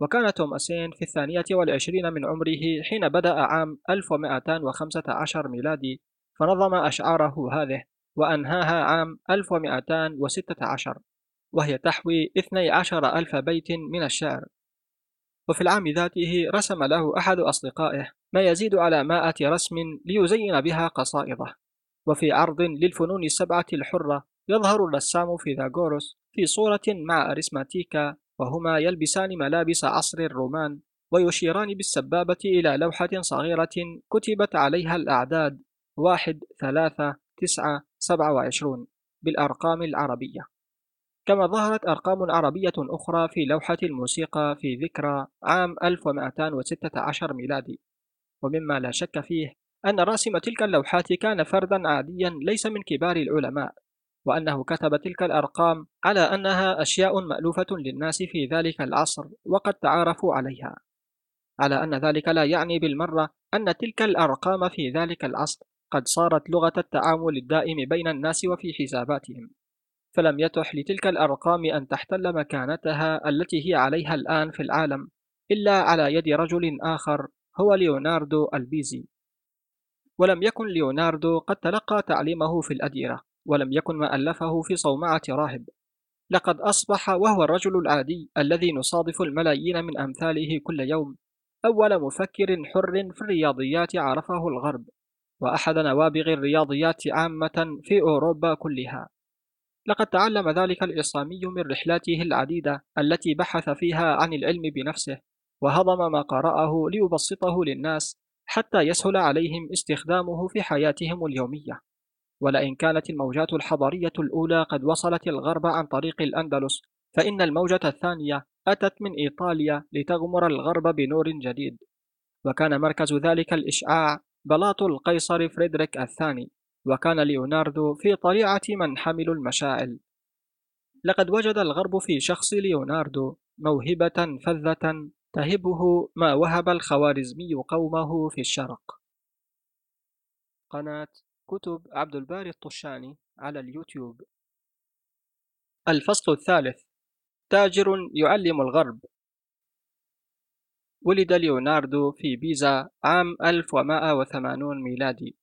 وكان توماسين في الثانية والعشرين من عمره حين بدأ عام 1215 ميلادي فنظم أشعاره هذه وأنهاها عام 1216 وهي تحوي 12 ألف بيت من الشعر. وفي العام ذاته رسم له أحد أصدقائه ما يزيد على مائة رسم ليزين بها قصائده. وفي عرض للفنون السبعة الحرة يظهر الرسام فيثاغورس في صورة مع أريسماتيكا وهما يلبسان ملابس عصر الرومان ويشيران بالسبابة إلى لوحة صغيرة كتبت عليها الأعداد واحد ثلاثة تسعة سبعة وعشرون بالأرقام العربية. كما ظهرت أرقام عربية أخرى في لوحة الموسيقى في ذكرى عام 1216 ميلادي. ومما لا شك فيه أن رأسم تلك اللوحات كان فردا عاديا ليس من كبار العلماء وأنه كتب تلك الأرقام على أنها أشياء مألوفة للناس في ذلك العصر وقد تعارفوا عليها. على أن ذلك لا يعني بالمرة أن تلك الأرقام في ذلك العصر قد صارت لغة التعامل الدائم بين الناس وفي حساباتهم. فلم يتح لتلك الأرقام أن تحتل مكانتها التي هي عليها الآن في العالم إلا على يد رجل آخر هو ليوناردو ألبيزي. ولم يكن ليوناردو قد تلقى تعليمه في الأديرة ولم يكن ما ألفه في صومعة راهب. لقد أصبح وهو الرجل العادي الذي نصادف الملايين من أمثاله كل يوم. أول مفكر حر في الرياضيات عرفه الغرب وأحد نوابغ الرياضيات عامة في أوروبا كلها. لقد تعلم ذلك الإصامي من رحلاته العديدة التي بحث فيها عن العلم بنفسه وهضم ما قرأه ليبسطه للناس حتى يسهل عليهم استخدامه في حياتهم اليومية. ولئن كانت الموجات الحضارية الأولى قد وصلت الغرب عن طريق الأندلس فإن الموجة الثانية أتت من إيطاليا لتغمر الغرب بنور جديد. وكان مركز ذلك الإشعاع بلاط القيصر فريدريك الثاني. وكان ليوناردو في طليعة من حملوا المشاعل. لقد وجد الغرب في شخص ليوناردو موهبة فذة تهبه ما وهب الخوارزمي قومه في الشرق. قناة كتب عبد الباري الطشاني على اليوتيوب. الفصل الثالث. تاجر يعلم الغرب. ولد ليوناردو في بيزا عام 1180 ميلادي.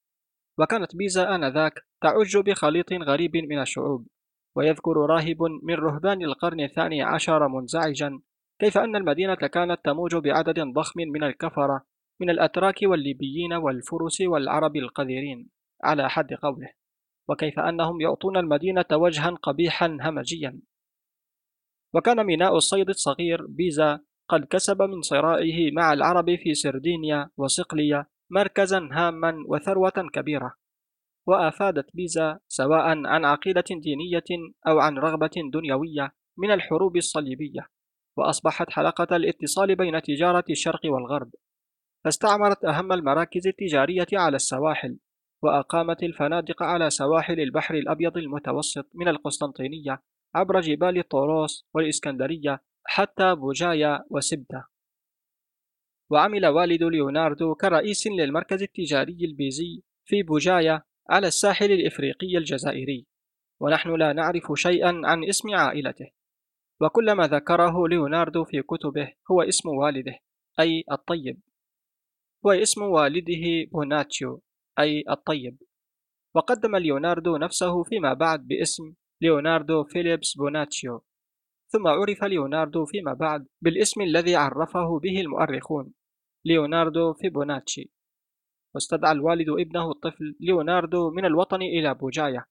وكانت بيزا آنذاك تعج بخليط غريب من الشعوب ويذكر راهب من رهبان القرن الثاني عشر منزعجا كيف أن المدينة كانت تموج بعدد ضخم من الكفرة من الأتراك والليبيين والفرس والعرب القذرين على حد قوله وكيف أنهم يعطون المدينة وجها قبيحا همجيا. وكان ميناء الصيد الصغير بيزا قد كسب من صراعه مع العرب في سردينيا وصقلية مركزا هاما وثروة كبيرة وأفادت بيزا سواء عن عقيدة دينية أو عن رغبة دنيوية من الحروب الصليبية وأصبحت حلقة الاتصال بين تجارة الشرق والغرب. فاستعمرت أهم المراكز التجارية على السواحل وأقامت الفنادق على سواحل البحر الأبيض المتوسط من القسطنطينية عبر جبال طوروس والإسكندرية حتى بوجايا وسبتة وعمل والد ليوناردو كرئيس للمركز التجاري البيزي في بوجايا على الساحل الإفريقي الجزائري. ونحن لا نعرف شيئا عن اسم عائلته. وكل ما ذكره ليوناردو في كتبه هو اسم والده أي الطيب. واسم والده بوناتشيو أي الطيب. وقدم ليوناردو نفسه فيما بعد باسم ليوناردو فيليبس بوناتشيو. ثم عرف ليوناردو فيما بعد بالاسم الذي عرفه به المؤرخون. ليوناردو فيبوناتشي. واستدعى الوالد ابنه الطفل ليوناردو من الوطن إلى بوجايا.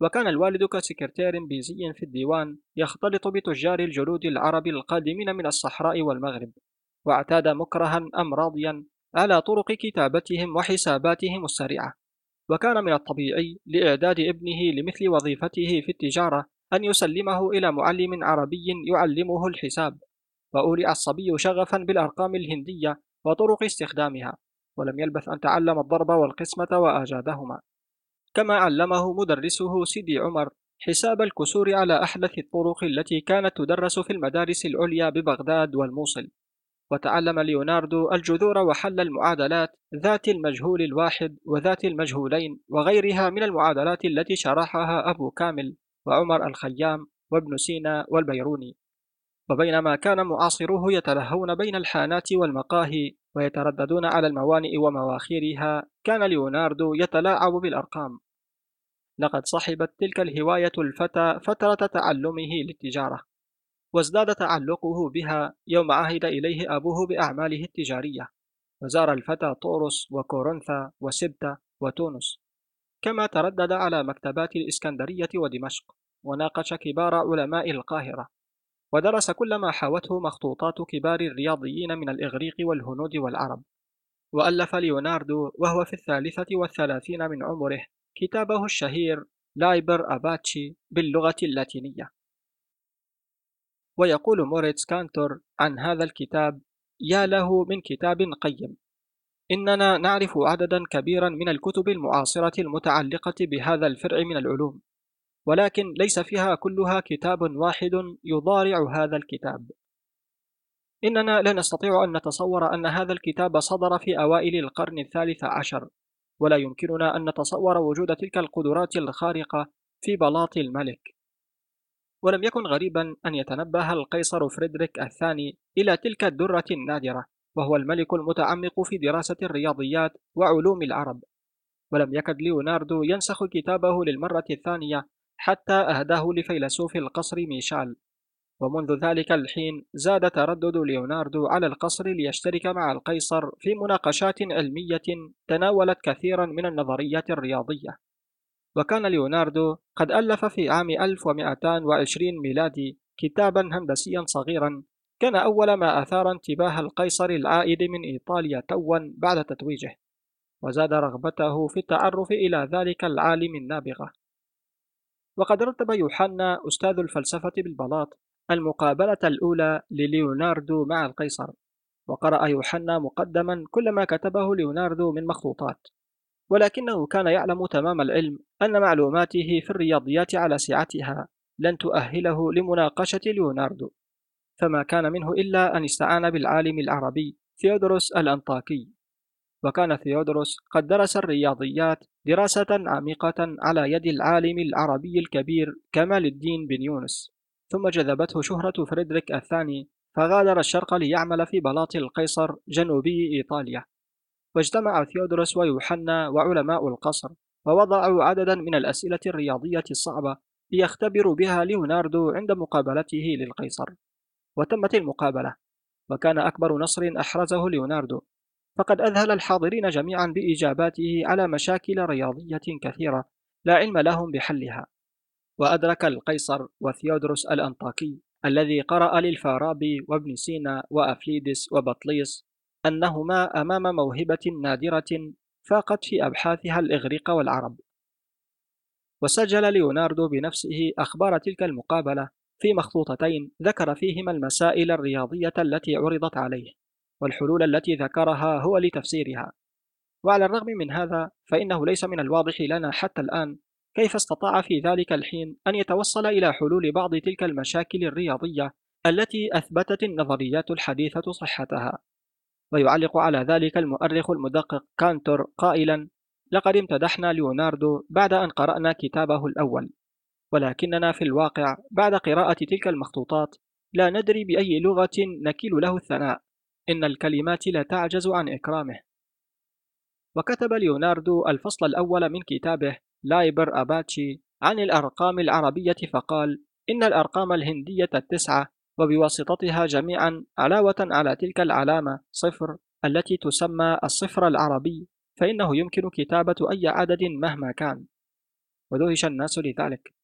وكان الوالد كسكرتير بيزي في الديوان يختلط بتجار الجلود العرب القادمين من الصحراء والمغرب. واعتاد مكرها أم راضيا على طرق كتابتهم وحساباتهم السريعة. وكان من الطبيعي لإعداد ابنه لمثل وظيفته في التجارة أن يسلمه إلى معلم عربي يعلمه الحساب. وأولع الصبي شغفا بالأرقام الهندية وطرق استخدامها ولم يلبث أن تعلم الضرب والقسمة وأجادهما. كما علمه مدرسه سيدي عمر حساب الكسور على أحدث الطرق التي كانت تدرس في المدارس العليا ببغداد والموصل. وتعلم ليوناردو الجذور وحل المعادلات ذات المجهول الواحد وذات المجهولين وغيرها من المعادلات التي شرحها أبو كامل وعمر الخيام وابن سينا والبيروني. وبينما كان معاصروه يتلهون بين الحانات والمقاهي ويترددون على الموانئ ومواخرها كان ليوناردو يتلاعب بالأرقام. لقد صحبت تلك الهواية الفتى فترة تعلمه للتجارة وازداد تعلقه بها يوم عهد إليه أبوه بأعماله التجارية وزار الفتى طورس وكورنثا وسبتة وتونس. كما تردد على مكتبات الإسكندرية ودمشق وناقش كبار علماء القاهرة. ودرس كل ما حوته مخطوطات كبار الرياضيين من الإغريق والهنود والعرب. وألف ليوناردو وهو في الثالثة والثلاثين من عمره كتابه الشهير لايبر أباتشي باللغة اللاتينية. ويقول موريتس كانتور عن هذا الكتاب يا له من كتاب قيم. إننا نعرف عددا كبيرا من الكتب المعاصرة المتعلقة بهذا الفرع من العلوم. ولكن ليس فيها كلها كتاب واحد يضارع هذا الكتاب. إننا لا نستطيع أن نتصور أن هذا الكتاب صدر في أوائل القرن الثالث عشر ولا يمكننا أن نتصور وجود تلك القدرات الخارقة في بلاط الملك. ولم يكن غريبا أن يتنبه القيصر فريدريك الثاني إلى تلك الدرة النادرة وهو الملك المتعمق في دراسة الرياضيات وعلوم العرب. ولم يكد ليوناردو ينسخ كتابه للمرة الثانية حتى أهداه لفيلسوف القصر ميشال ومنذ ذلك الحين زاد تردد ليوناردو على القصر ليشترك مع القيصر في مناقشات علمية تناولت كثيرا من النظريات الرياضية. وكان ليوناردو قد ألف في عام 1220 ميلادي كتابا هندسيا صغيرا كان أول ما أثار انتباه القيصر العائد من إيطاليا توا بعد تتويجه. وزاد رغبته في التعرف إلى ذلك العالم النابغة. وقد رتب يوحنا أستاذ الفلسفة بالبلاط المقابلة الأولى لليوناردو مع القيصر وقرأ يوحنا مقدما كل ما كتبه ليوناردو من مخطوطات ولكنه كان يعلم تمام العلم أن معلوماته في الرياضيات على سعتها لن تؤهله لمناقشة ليوناردو فما كان منه إلا أن استعان بالعالم العربي ثيودروس الأنطاكي. وكان ثيودروس قد درس الرياضيات دراسة عميقة على يد العالم العربي الكبير كمال الدين بن يونس ثم جذبته شهرة فريدريك الثاني فغادر الشرق ليعمل في بلاط القيصر جنوبي إيطاليا. واجتمع ثيودروس ويوحنا وعلماء القصر ووضعوا عددا من الأسئلة الرياضية الصعبة ليختبروا بها ليوناردو عند مقابلته للقيصر. وتمت المقابلة وكان أكبر نصر أحرزه ليوناردو. فقد أذهل الحاضرين جميعا بإجاباته على مشاكل رياضية كثيرة لا علم لهم بحلها. وأدرك القيصر وثيودروس الأنطاكي الذي قرأ للفارابي وابن سينا وأفليدس وبطليس أنهما أمام موهبة نادرة فاقت في أبحاثها الإغريق والعرب. وسجل ليوناردو بنفسه أخبار تلك المقابلة في مخطوطتين ذكر فيهما المسائل الرياضية التي عرضت عليه. والحلول التي ذكرها هو لتفسيرها. وعلى الرغم من هذا فإنه ليس من الواضح لنا حتى الآن كيف استطاع في ذلك الحين أن يتوصل إلى حلول بعض تلك المشاكل الرياضية التي أثبتت النظريات الحديثة صحتها. ويعلق على ذلك المؤرخ المدقق كانتور قائلا لقد امتدحنا ليوناردو بعد أن قرأنا كتابه الأول ولكننا في الواقع بعد قراءة تلك المخطوطات لا ندري بأي لغة نكيل له الثناء. إن الكلمات لا تعجز عن إكرامه. وكتب ليوناردو الفصل الأول من كتابه لايبر أباتشي عن الأرقام العربية فقال إن الأرقام الهندية التسعة وبواسطتها جميعا علاوة على تلك العلامة صفر التي تسمى الصفر العربي فإنه يمكن كتابة أي عدد مهما كان. ودهش الناس لذلك.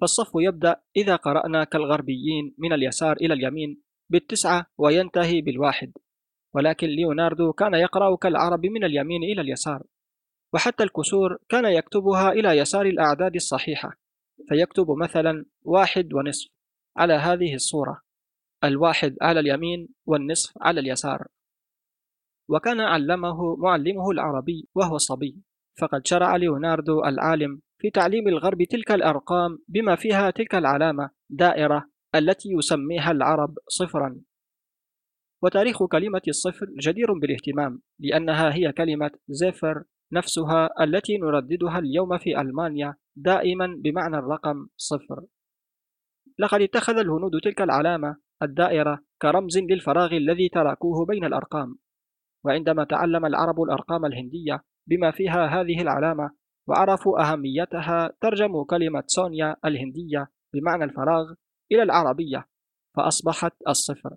فالصف يبدأ إذا قرأنا كالغربيين من اليسار إلى اليمين بالتسعة وينتهي بالواحد. ولكن ليوناردو كان يقرأ كالعرب من اليمين إلى اليسار وحتى الكسور كان يكتبها إلى يسار الأعداد الصحيحة فيكتب مثلا واحد ونصف على هذه الصورة الواحد على اليمين والنصف على اليسار. وكان علمه معلمه العربي وهو صبي فقد شرع ليوناردو العالم في تعليم الغرب تلك الأرقام بما فيها تلك العلامة دائرة التي يسميها العرب صفرا. وتاريخ كلمة الصفر جدير بالاهتمام لأنها هي كلمة زيفر نفسها التي نرددها اليوم في ألمانيا دائما بمعنى الرقم صفر. لقد اتخذ الهنود تلك العلامة الدائرة كرمز للفراغ الذي تركوه بين الأرقام. وعندما تعلم العرب الأرقام الهندية بما فيها هذه العلامة وعرفوا أهميتها ترجموا كلمة سونيا الهندية بمعنى الفراغ إلى العربية فأصبحت الصفر.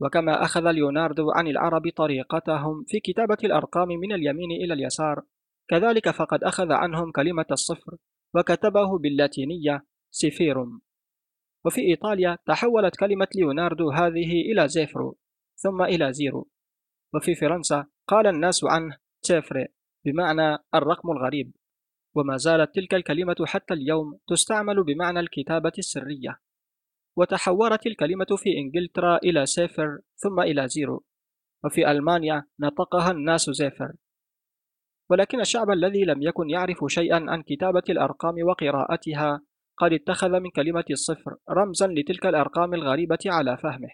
وكما أخذ ليوناردو عن العرب طريقتهم في كتابة الأرقام من اليمين إلى اليسار. كذلك فقد أخذ عنهم كلمة الصفر وكتبه باللاتينية سيفيروم. وفي إيطاليا تحولت كلمة ليوناردو هذه إلى زيفرو ثم إلى زيرو. وفي فرنسا قال الناس عنه تيفري بمعنى الرقم الغريب. وما زالت تلك الكلمة حتى اليوم تستعمل بمعنى الكتابة السرية. وتحورت الكلمة في إنجلترا إلى سيفر ثم إلى زيرو. وفي ألمانيا نطقها الناس زيفر ولكن الشعب الذي لم يكن يعرف شيئا عن كتابة الأرقام وقراءتها قد اتخذ من كلمة الصفر رمزا لتلك الأرقام الغريبة على فهمه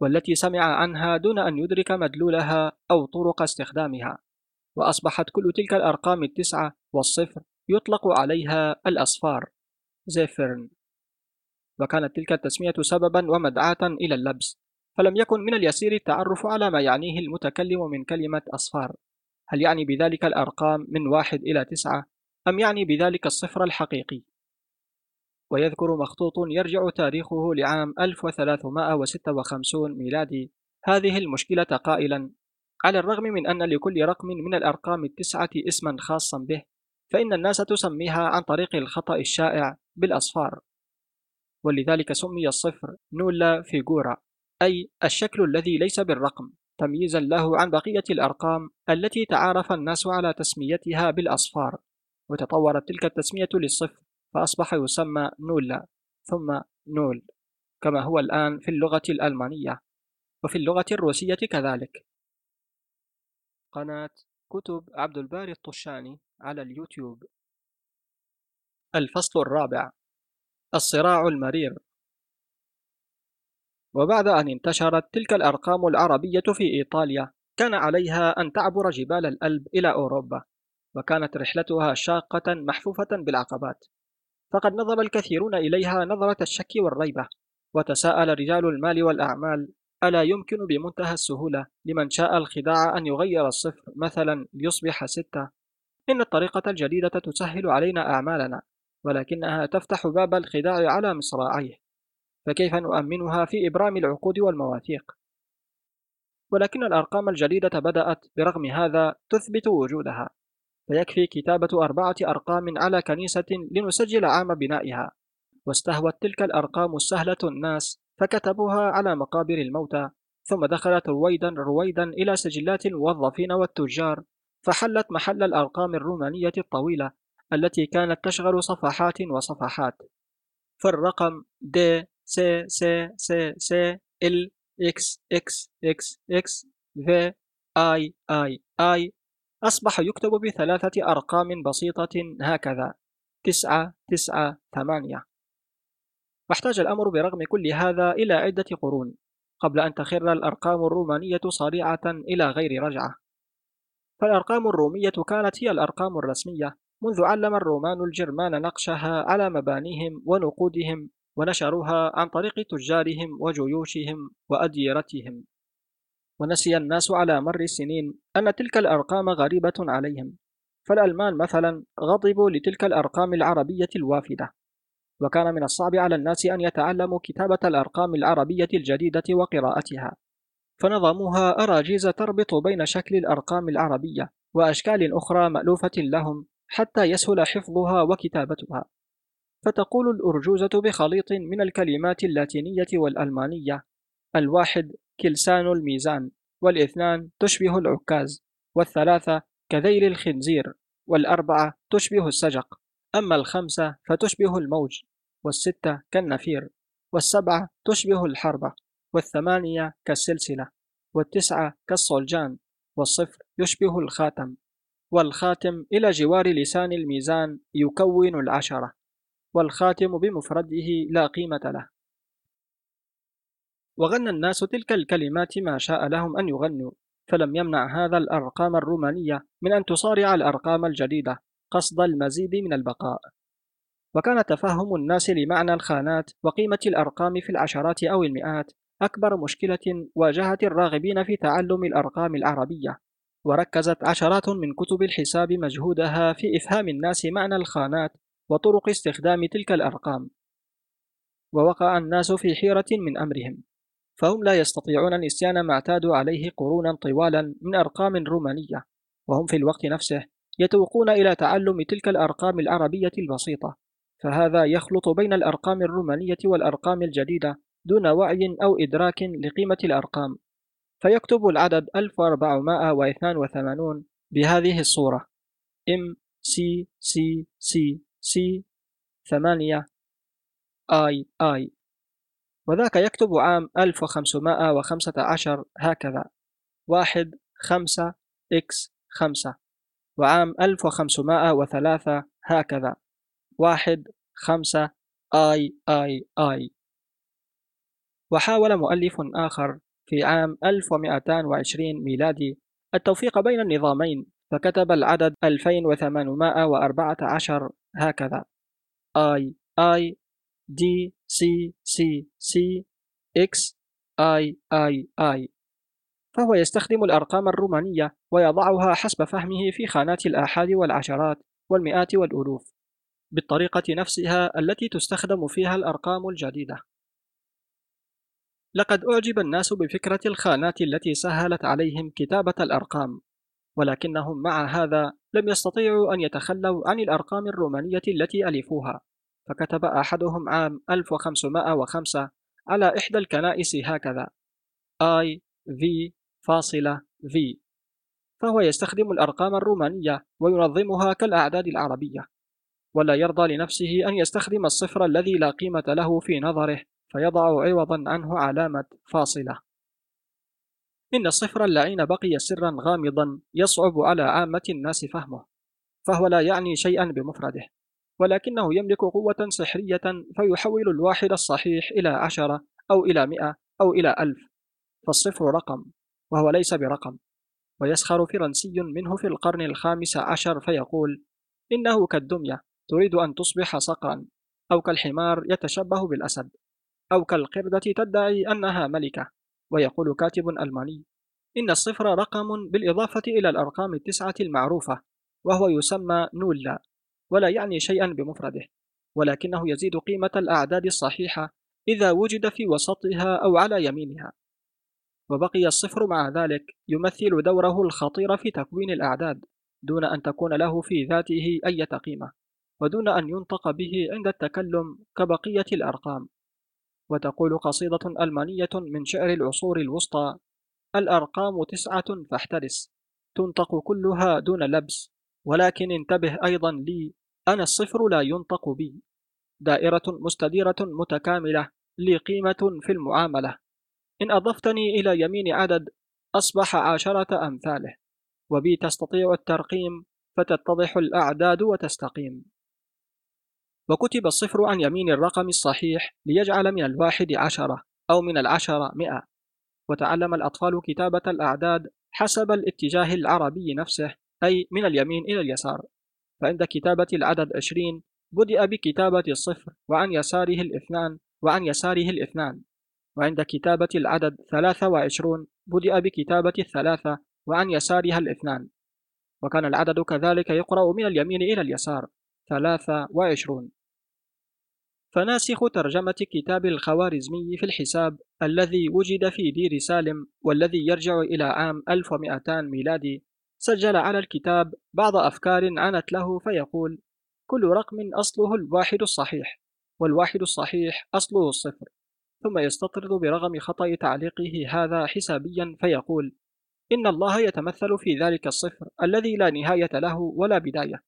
والتي سمع عنها دون أن يدرك مدلولها أو طرق استخدامها. وأصبحت كل تلك الأرقام التسعة والصفر يطلق عليها الأصفار. زيفرن. وكانت تلك التسمية سببا ومدعاة إلى اللبس فلم يكن من اليسير التعرف على ما يعنيه المتكلم من كلمة أصفار. هل يعني بذلك الأرقام من واحد إلى تسعة أم يعني بذلك الصفر الحقيقي؟ ويذكر مخطوط يرجع تاريخه لعام 1356 ميلادي. هذه المشكلة قائلا. على الرغم من أن لكل رقم من الأرقام التسعة اسما خاصا به فإن الناس تسميها عن طريق الخطأ الشائع بالأصفار. ولذلك سمي الصفر نولا فيغورا أي الشكل الذي ليس بالرقم تمييزا له عن بقية الأرقام التي تعارف الناس على تسميتها بالأصفار. وتطورت تلك التسمية للصفر فأصبح يسمى نولا ثم نول كما هو الآن في اللغة الألمانية. وفي اللغة الروسية كذلك. قناة كتب عبد الباري الطشاني على اليوتيوب. الفصل الرابع. الصراع المرير. وبعد أن انتشرت تلك الأرقام العربية في إيطاليا كان عليها أن تعبر جبال الألب إلى أوروبا وكانت رحلتها شاقة محفوفة بالعقبات. فقد نظر الكثيرون إليها نظرة الشك والريبة وتساءل رجال المال والأعمال ألا يمكن بمنتهى السهولة لمن شاء الخداع أن يغير الصفر مثلا ليصبح ستة؟ إن الطريقة الجديدة تسهل علينا أعمالنا. ولكنها تفتح باب الخداع على مصراعيه فكيف نؤمنها في إبرام العقود والمواثيق؟ ولكن الأرقام الجديدة بدأت برغم هذا تثبت وجودها فيكفي كتابة أربعة أرقام على كنيسة لنسجل عام بنائها واستهوت تلك الأرقام السهلة الناس فكتبوها على مقابر الموتى ثم دخلت رويدا رويدا إلى سجلات الموظفين والتجار فحلت محل الأرقام الرومانية الطويلة التي كانت تشغل صفحات وصفحات. فالرقم د س س س س ال إكس إكس إكس إكس في آي آي آي. أصبح يكتب بثلاثة أرقام بسيطة هكذا تسعة تسعة ثمانية. واحتاج الأمر برغم كل هذا إلى عدة قرون قبل أن تخر الأرقام الرومانية صريعة إلى غير رجعة. فالأرقام الرومية كانت هي الأرقام الرسمية. منذ علم الرومان الجرمان نقشها على مبانيهم ونقودهم ونشروها عن طريق تجارهم وجيوشهم وأديرتهم. ونسي الناس على مر السنين أن تلك الأرقام غريبة عليهم. فالألمان مثلا غضبوا لتلك الأرقام العربية الوافدة. وكان من الصعب على الناس أن يتعلموا كتابة الأرقام العربية الجديدة وقراءتها. فنظموها أراجيز تربط بين شكل الأرقام العربية وأشكال أخرى مألوفة لهم حتى يسهل حفظها وكتابتها. فتقول الأرجوزة بخليط من الكلمات اللاتينية والألمانية الواحد كلسان الميزان والإثنان تشبه العكاز والثلاثة كذيل الخنزير والأربعة تشبه السجق. أما الخمسة فتشبه الموج والستة كالنفير والسبعة تشبه الحربة والثمانية كالسلسلة والتسعة كالصلجان والصفر يشبه الخاتم. والخاتم إلى جوار لسان الميزان يكون العشرة والخاتم بمفرده لا قيمة له. وغنى الناس تلك الكلمات ما شاء لهم أن يغنوا فلم يمنع هذا الأرقام الرومانية من أن تصارع الأرقام الجديدة قصد المزيد من البقاء. وكان تفهم الناس لمعنى الخانات وقيمة الأرقام في العشرات أو المئات أكبر مشكلة واجهت الراغبين في تعلم الأرقام العربية. وركزت عشرات من كتب الحساب مجهودها في إفهام الناس معنى الخانات وطرق استخدام تلك الأرقام. ووقع الناس في حيرة من أمرهم. فهم لا يستطيعون نسيان ما اعتادوا عليه قرونا طوالا من أرقام رومانية. وهم في الوقت نفسه يتوقون إلى تعلم تلك الأرقام العربية البسيطة. فهذا يخلط بين الأرقام الرومانية والأرقام الجديدة دون وعي أو إدراك لقيمة الأرقام. فيكتب العدد 1482 بهذه الصورة. M C C C C ثمانية I I وذاك يكتب عام 1515 هكذا. واحد خمسة إكس خمسة. وعام 1503 هكذا. واحد خمسة آي آي آي. وحاول مؤلف آخر. في عام 1220 ميلادي التوفيق بين النظامين فكتب العدد 2814 هكذا I I D C C C X I I I فهو يستخدم الأرقام الرومانية ويضعها حسب فهمه في خانات الآحاد والعشرات والمئات والألوف بالطريقة نفسها التي تستخدم فيها الأرقام الجديدة. لقد أعجب الناس بفكرة الخانات التي سهلت عليهم كتابة الأرقام ولكنهم مع هذا لم يستطيعوا أن يتخلوا عن الأرقام الرومانية التي ألفوها. فكتب أحدهم عام 1505 على إحدى الكنائس هكذا I V فاصلة V. فهو يستخدم الأرقام الرومانية وينظمها كالأعداد العربية ولا يرضى لنفسه أن يستخدم الصفر الذي لا قيمة له في نظره فيضع عوضا عنه علامة فاصلة. إن الصفر اللعين بقي سرا غامضا يصعب على عامة الناس فهمه فهو لا يعني شيئا بمفرده ولكنه يملك قوة سحرية فيحول الواحد الصحيح إلى عشرة أو إلى مئة أو إلى ألف فالصفر رقم وهو ليس برقم. ويسخر فرنسي منه في القرن الخامس عشر فيقول إنه كالدمية تريد أن تصبح صقرا أو كالحمار يتشبه بالأسد. أو كالقردة تدعي أنها ملكة. ويقول كاتب ألماني إن الصفر رقم بالإضافة إلى الأرقام التسعة المعروفة وهو يسمى نولا ولا يعني شيئا بمفرده ولكنه يزيد قيمة الأعداد الصحيحة إذا وجد في وسطها أو على يمينها. وبقي الصفر مع ذلك يمثل دوره الخطير في تكوين الأعداد دون أن تكون له في ذاته أي قيمة ودون أن ينطق به عند التكلم كبقية الأرقام. وتقول قصيدة ألمانية من شعر العصور الوسطى الأرقام تسعة فاحترس تنطق كلها دون لبس ولكن انتبه أيضا لي أنا الصفر لا ينطق بي. دائرة مستديرة متكاملة لي قيمة في المعاملة. إن أضفتني إلى يمين عدد أصبح عشرة أمثاله وبي تستطيع الترقيم فتتضح الأعداد وتستقيم. وكتب الصفر عن يمين الرقم الصحيح ليجعل من الواحد عشرة أو من العشرة مئة. وتعلم الأطفال كتابة الأعداد حسب الاتجاه العربي نفسه أي من اليمين إلى اليسار. فعند كتابة العدد عشرين بدأ بكتابة الصفر وعن يساره الاثنان وعن يساره الاثنان. وعند كتابة العدد ثلاثة وعشرون بدأ بكتابة الثلاثة وعن يسارها الاثنان. وكان العدد كذلك يقرأ من اليمين إلى اليسار ثلاثة وعشرون. فناسخ ترجمة كتاب الخوارزمي في الحساب الذي وجد في دير سالم والذي يرجع إلى عام 1200 ميلادي. سجل على الكتاب بعض أفكار عنت له فيقول كل رقم أصله الواحد الصحيح والواحد الصحيح أصله الصفر. ثم يستطرد برغم خطأ تعليقه هذا حسابيا فيقول إن الله يتمثل في ذلك الصفر الذي لا نهاية له ولا بداية.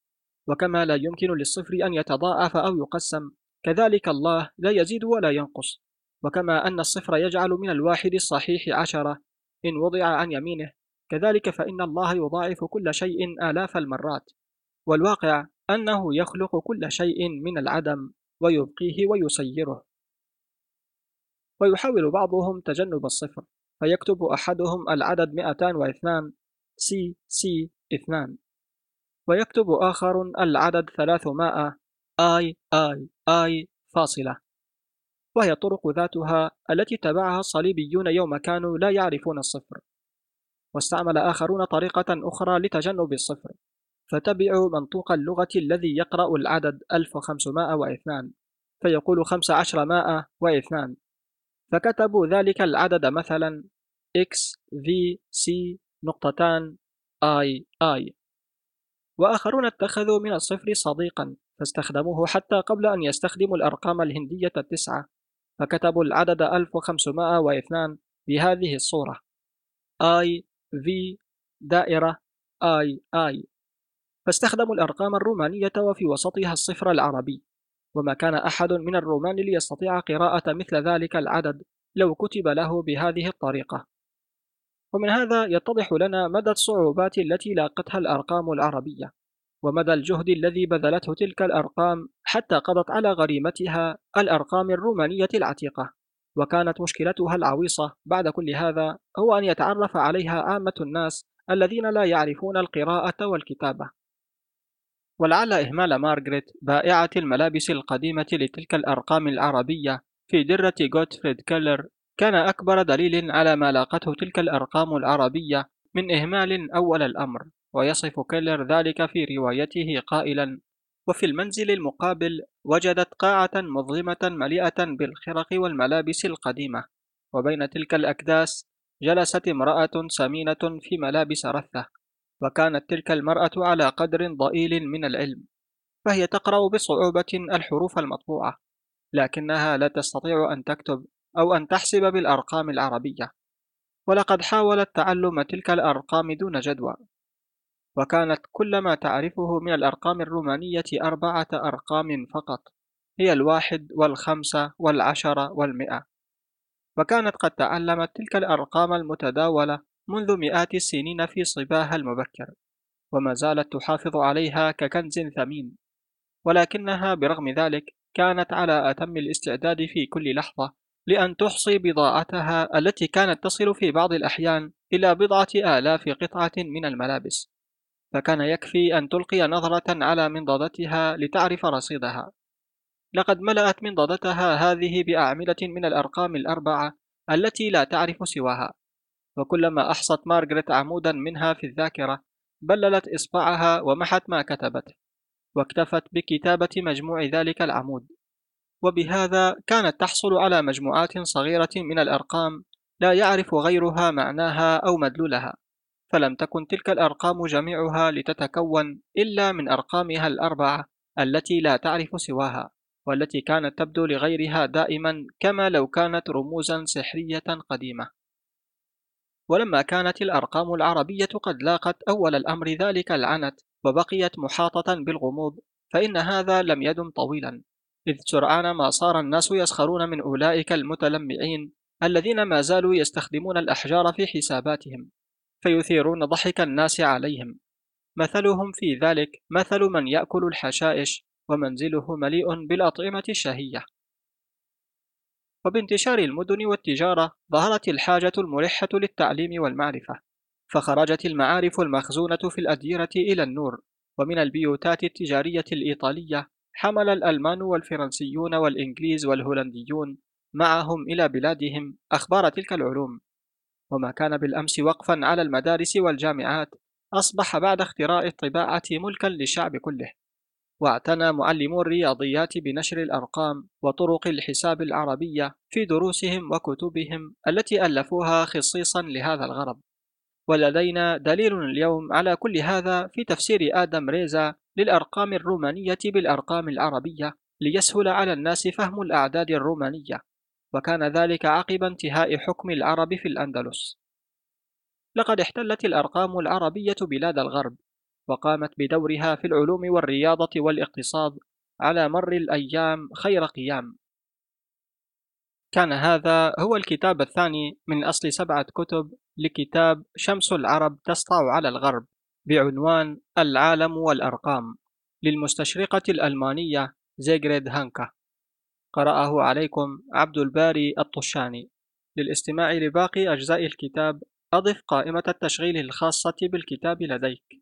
وكما لا يمكن للصفر أن يتضاعف أو يقسم كذلك الله لا يزيد ولا ينقص. وكما أن الصفر يجعل من الواحد الصحيح عشرة إن وضع عن يمينه. كذلك فإن الله يضاعف كل شيء آلاف المرات. والواقع أنه يخلق كل شيء من العدم ويبقيه ويسيره. ويحاول بعضهم تجنب الصفر فيكتب أحدهم العدد 202 سي سي 2 ويكتب آخر العدد 300 آي آي آي فاصلة. وهي طرق ذاتها التي تبعها الصليبيون يوم كانوا لا يعرفون الصفر. واستعمل آخرون طريقة أخرى لتجنب الصفر. فتبعوا منطوق اللغة الذي يقرأ العدد 1502 فيقول 15102 فكتبوا ذلك العدد مثلا x v c نقطتان i i وآخرون اتخذوا من الصفر صديقا. فاستخدموه حتى قبل أن يستخدموا الأرقام الهندية التسعة فكتبوا العدد 1502 بهذه الصورة. I V دائرة I I فاستخدموا الأرقام الرومانية وفي وسطها الصفر العربي. وما كان أحد من الرومان ليستطيع قراءة مثل ذلك العدد لو كتب له بهذه الطريقة. ومن هذا يتضح لنا مدى الصعوبات التي لاقتها الأرقام العربية. ومدى الجهد الذي بذلته تلك الأرقام حتى قضت على غريمتها الأرقام الرومانية العتيقة. وكانت مشكلتها العويصة بعد كل هذا هو أن يتعرف عليها عامة الناس الذين لا يعرفون القراءة والكتابة. ولعل إهمال مارغريت بائعة الملابس القديمة لتلك الأرقام العربية في درة غوتفريد كيلر كان أكبر دليل على ما لاقته تلك الأرقام العربية من إهمال أول الأمر. ويصف كيلر ذلك في روايته قائلا وفي المنزل المقابل وجدت قاعة مظلمة مليئة بالخرق والملابس القديمة وبين تلك الأكداس جلست امرأة سمينة في ملابس رثة وكانت تلك المرأة على قدر ضئيل من العلم فهي تقرأ بصعوبة الحروف المطبوعة لكنها لا تستطيع أن تكتب أو أن تحسب بالأرقام العربية ولقد حاولت تعلم تلك الأرقام دون جدوى. وكانت كل ما تعرفه من الأرقام الرومانية أربعة أرقام فقط هي الواحد والخمسة والعشرة والمئة. وكانت قد تعلمت تلك الأرقام المتداولة منذ مئات السنين في صباها المبكر وما زالت تحافظ عليها ككنز ثمين. ولكنها برغم ذلك كانت على أتم الاستعداد في كل لحظة لأن تحصي بضاعتها التي كانت تصل في بعض الأحيان إلى بضعة آلاف قطعة من الملابس. فكان يكفي أن تلقي نظرة على منضدتها لتعرف رصيدها. لقد ملأت منضدتها هذه بأعمدة من الأرقام الأربعة التي لا تعرف سواها. وكلما أحصت مارغريت عمودا منها في الذاكرة بللت إصبعها ومحت ما كتبت واكتفت بكتابة مجموع ذلك العمود. وبهذا كانت تحصل على مجموعات صغيرة من الأرقام لا يعرف غيرها معناها أو مدلولها. فلم تكن تلك الأرقام جميعها لتتكون إلا من أرقامها الأربعة التي لا تعرف سواها والتي كانت تبدو لغيرها دائما كما لو كانت رموزا سحرية قديمة. ولما كانت الأرقام العربية قد لاقت أول الأمر ذلك العنت وبقيت محاطة بالغموض فإن هذا لم يدم طويلا إذ سرعان ما صار الناس يسخرون من أولئك المتلمعين الذين ما زالوا يستخدمون الأحجار في حساباتهم. فيثيرون ضحك الناس عليهم. مثلهم في ذلك مثل من يأكل الحشائش ومنزله مليء بالأطعمة الشهية. وبانتشار المدن والتجارة ظهرت الحاجة الملحة للتعليم والمعرفة فخرجت المعارف المخزونة في الأديرة إلى النور ومن البيوتات التجارية الإيطالية حمل الألمان والفرنسيون والإنجليز والهولنديون معهم إلى بلادهم أخبار تلك العلوم. وما كان بالأمس وقفا على المدارس والجامعات أصبح بعد اختراع الطباعة ملكا للشعب كله. واعتنى معلمو الرياضيات بنشر الأرقام وطرق الحساب العربية في دروسهم وكتبهم التي ألفوها خصيصا لهذا الغرض. ولدينا دليل اليوم على كل هذا في تفسير آدم ريزا للأرقام الرومانية بالأرقام العربية ليسهل على الناس فهم الأعداد الرومانية. وكان ذلك عقب انتهاء حكم العرب في الأندلس. لقد احتلت الأرقام العربية بلاد الغرب وقامت بدورها في العلوم والرياضة والإقتصاد على مر الأيام خير قيام. كان هذا هو الكتاب الثاني من أصل سبعة كتب لكتاب شمس العرب تسطع على الغرب بعنوان العالم والأرقام للمستشرقة الألمانية زيغريد هانكا. قرأه عليكم عبد الباري الطشاني. للاستماع لباقي أجزاء الكتاب أضف قائمة التشغيل الخاصة بالكتاب لديك.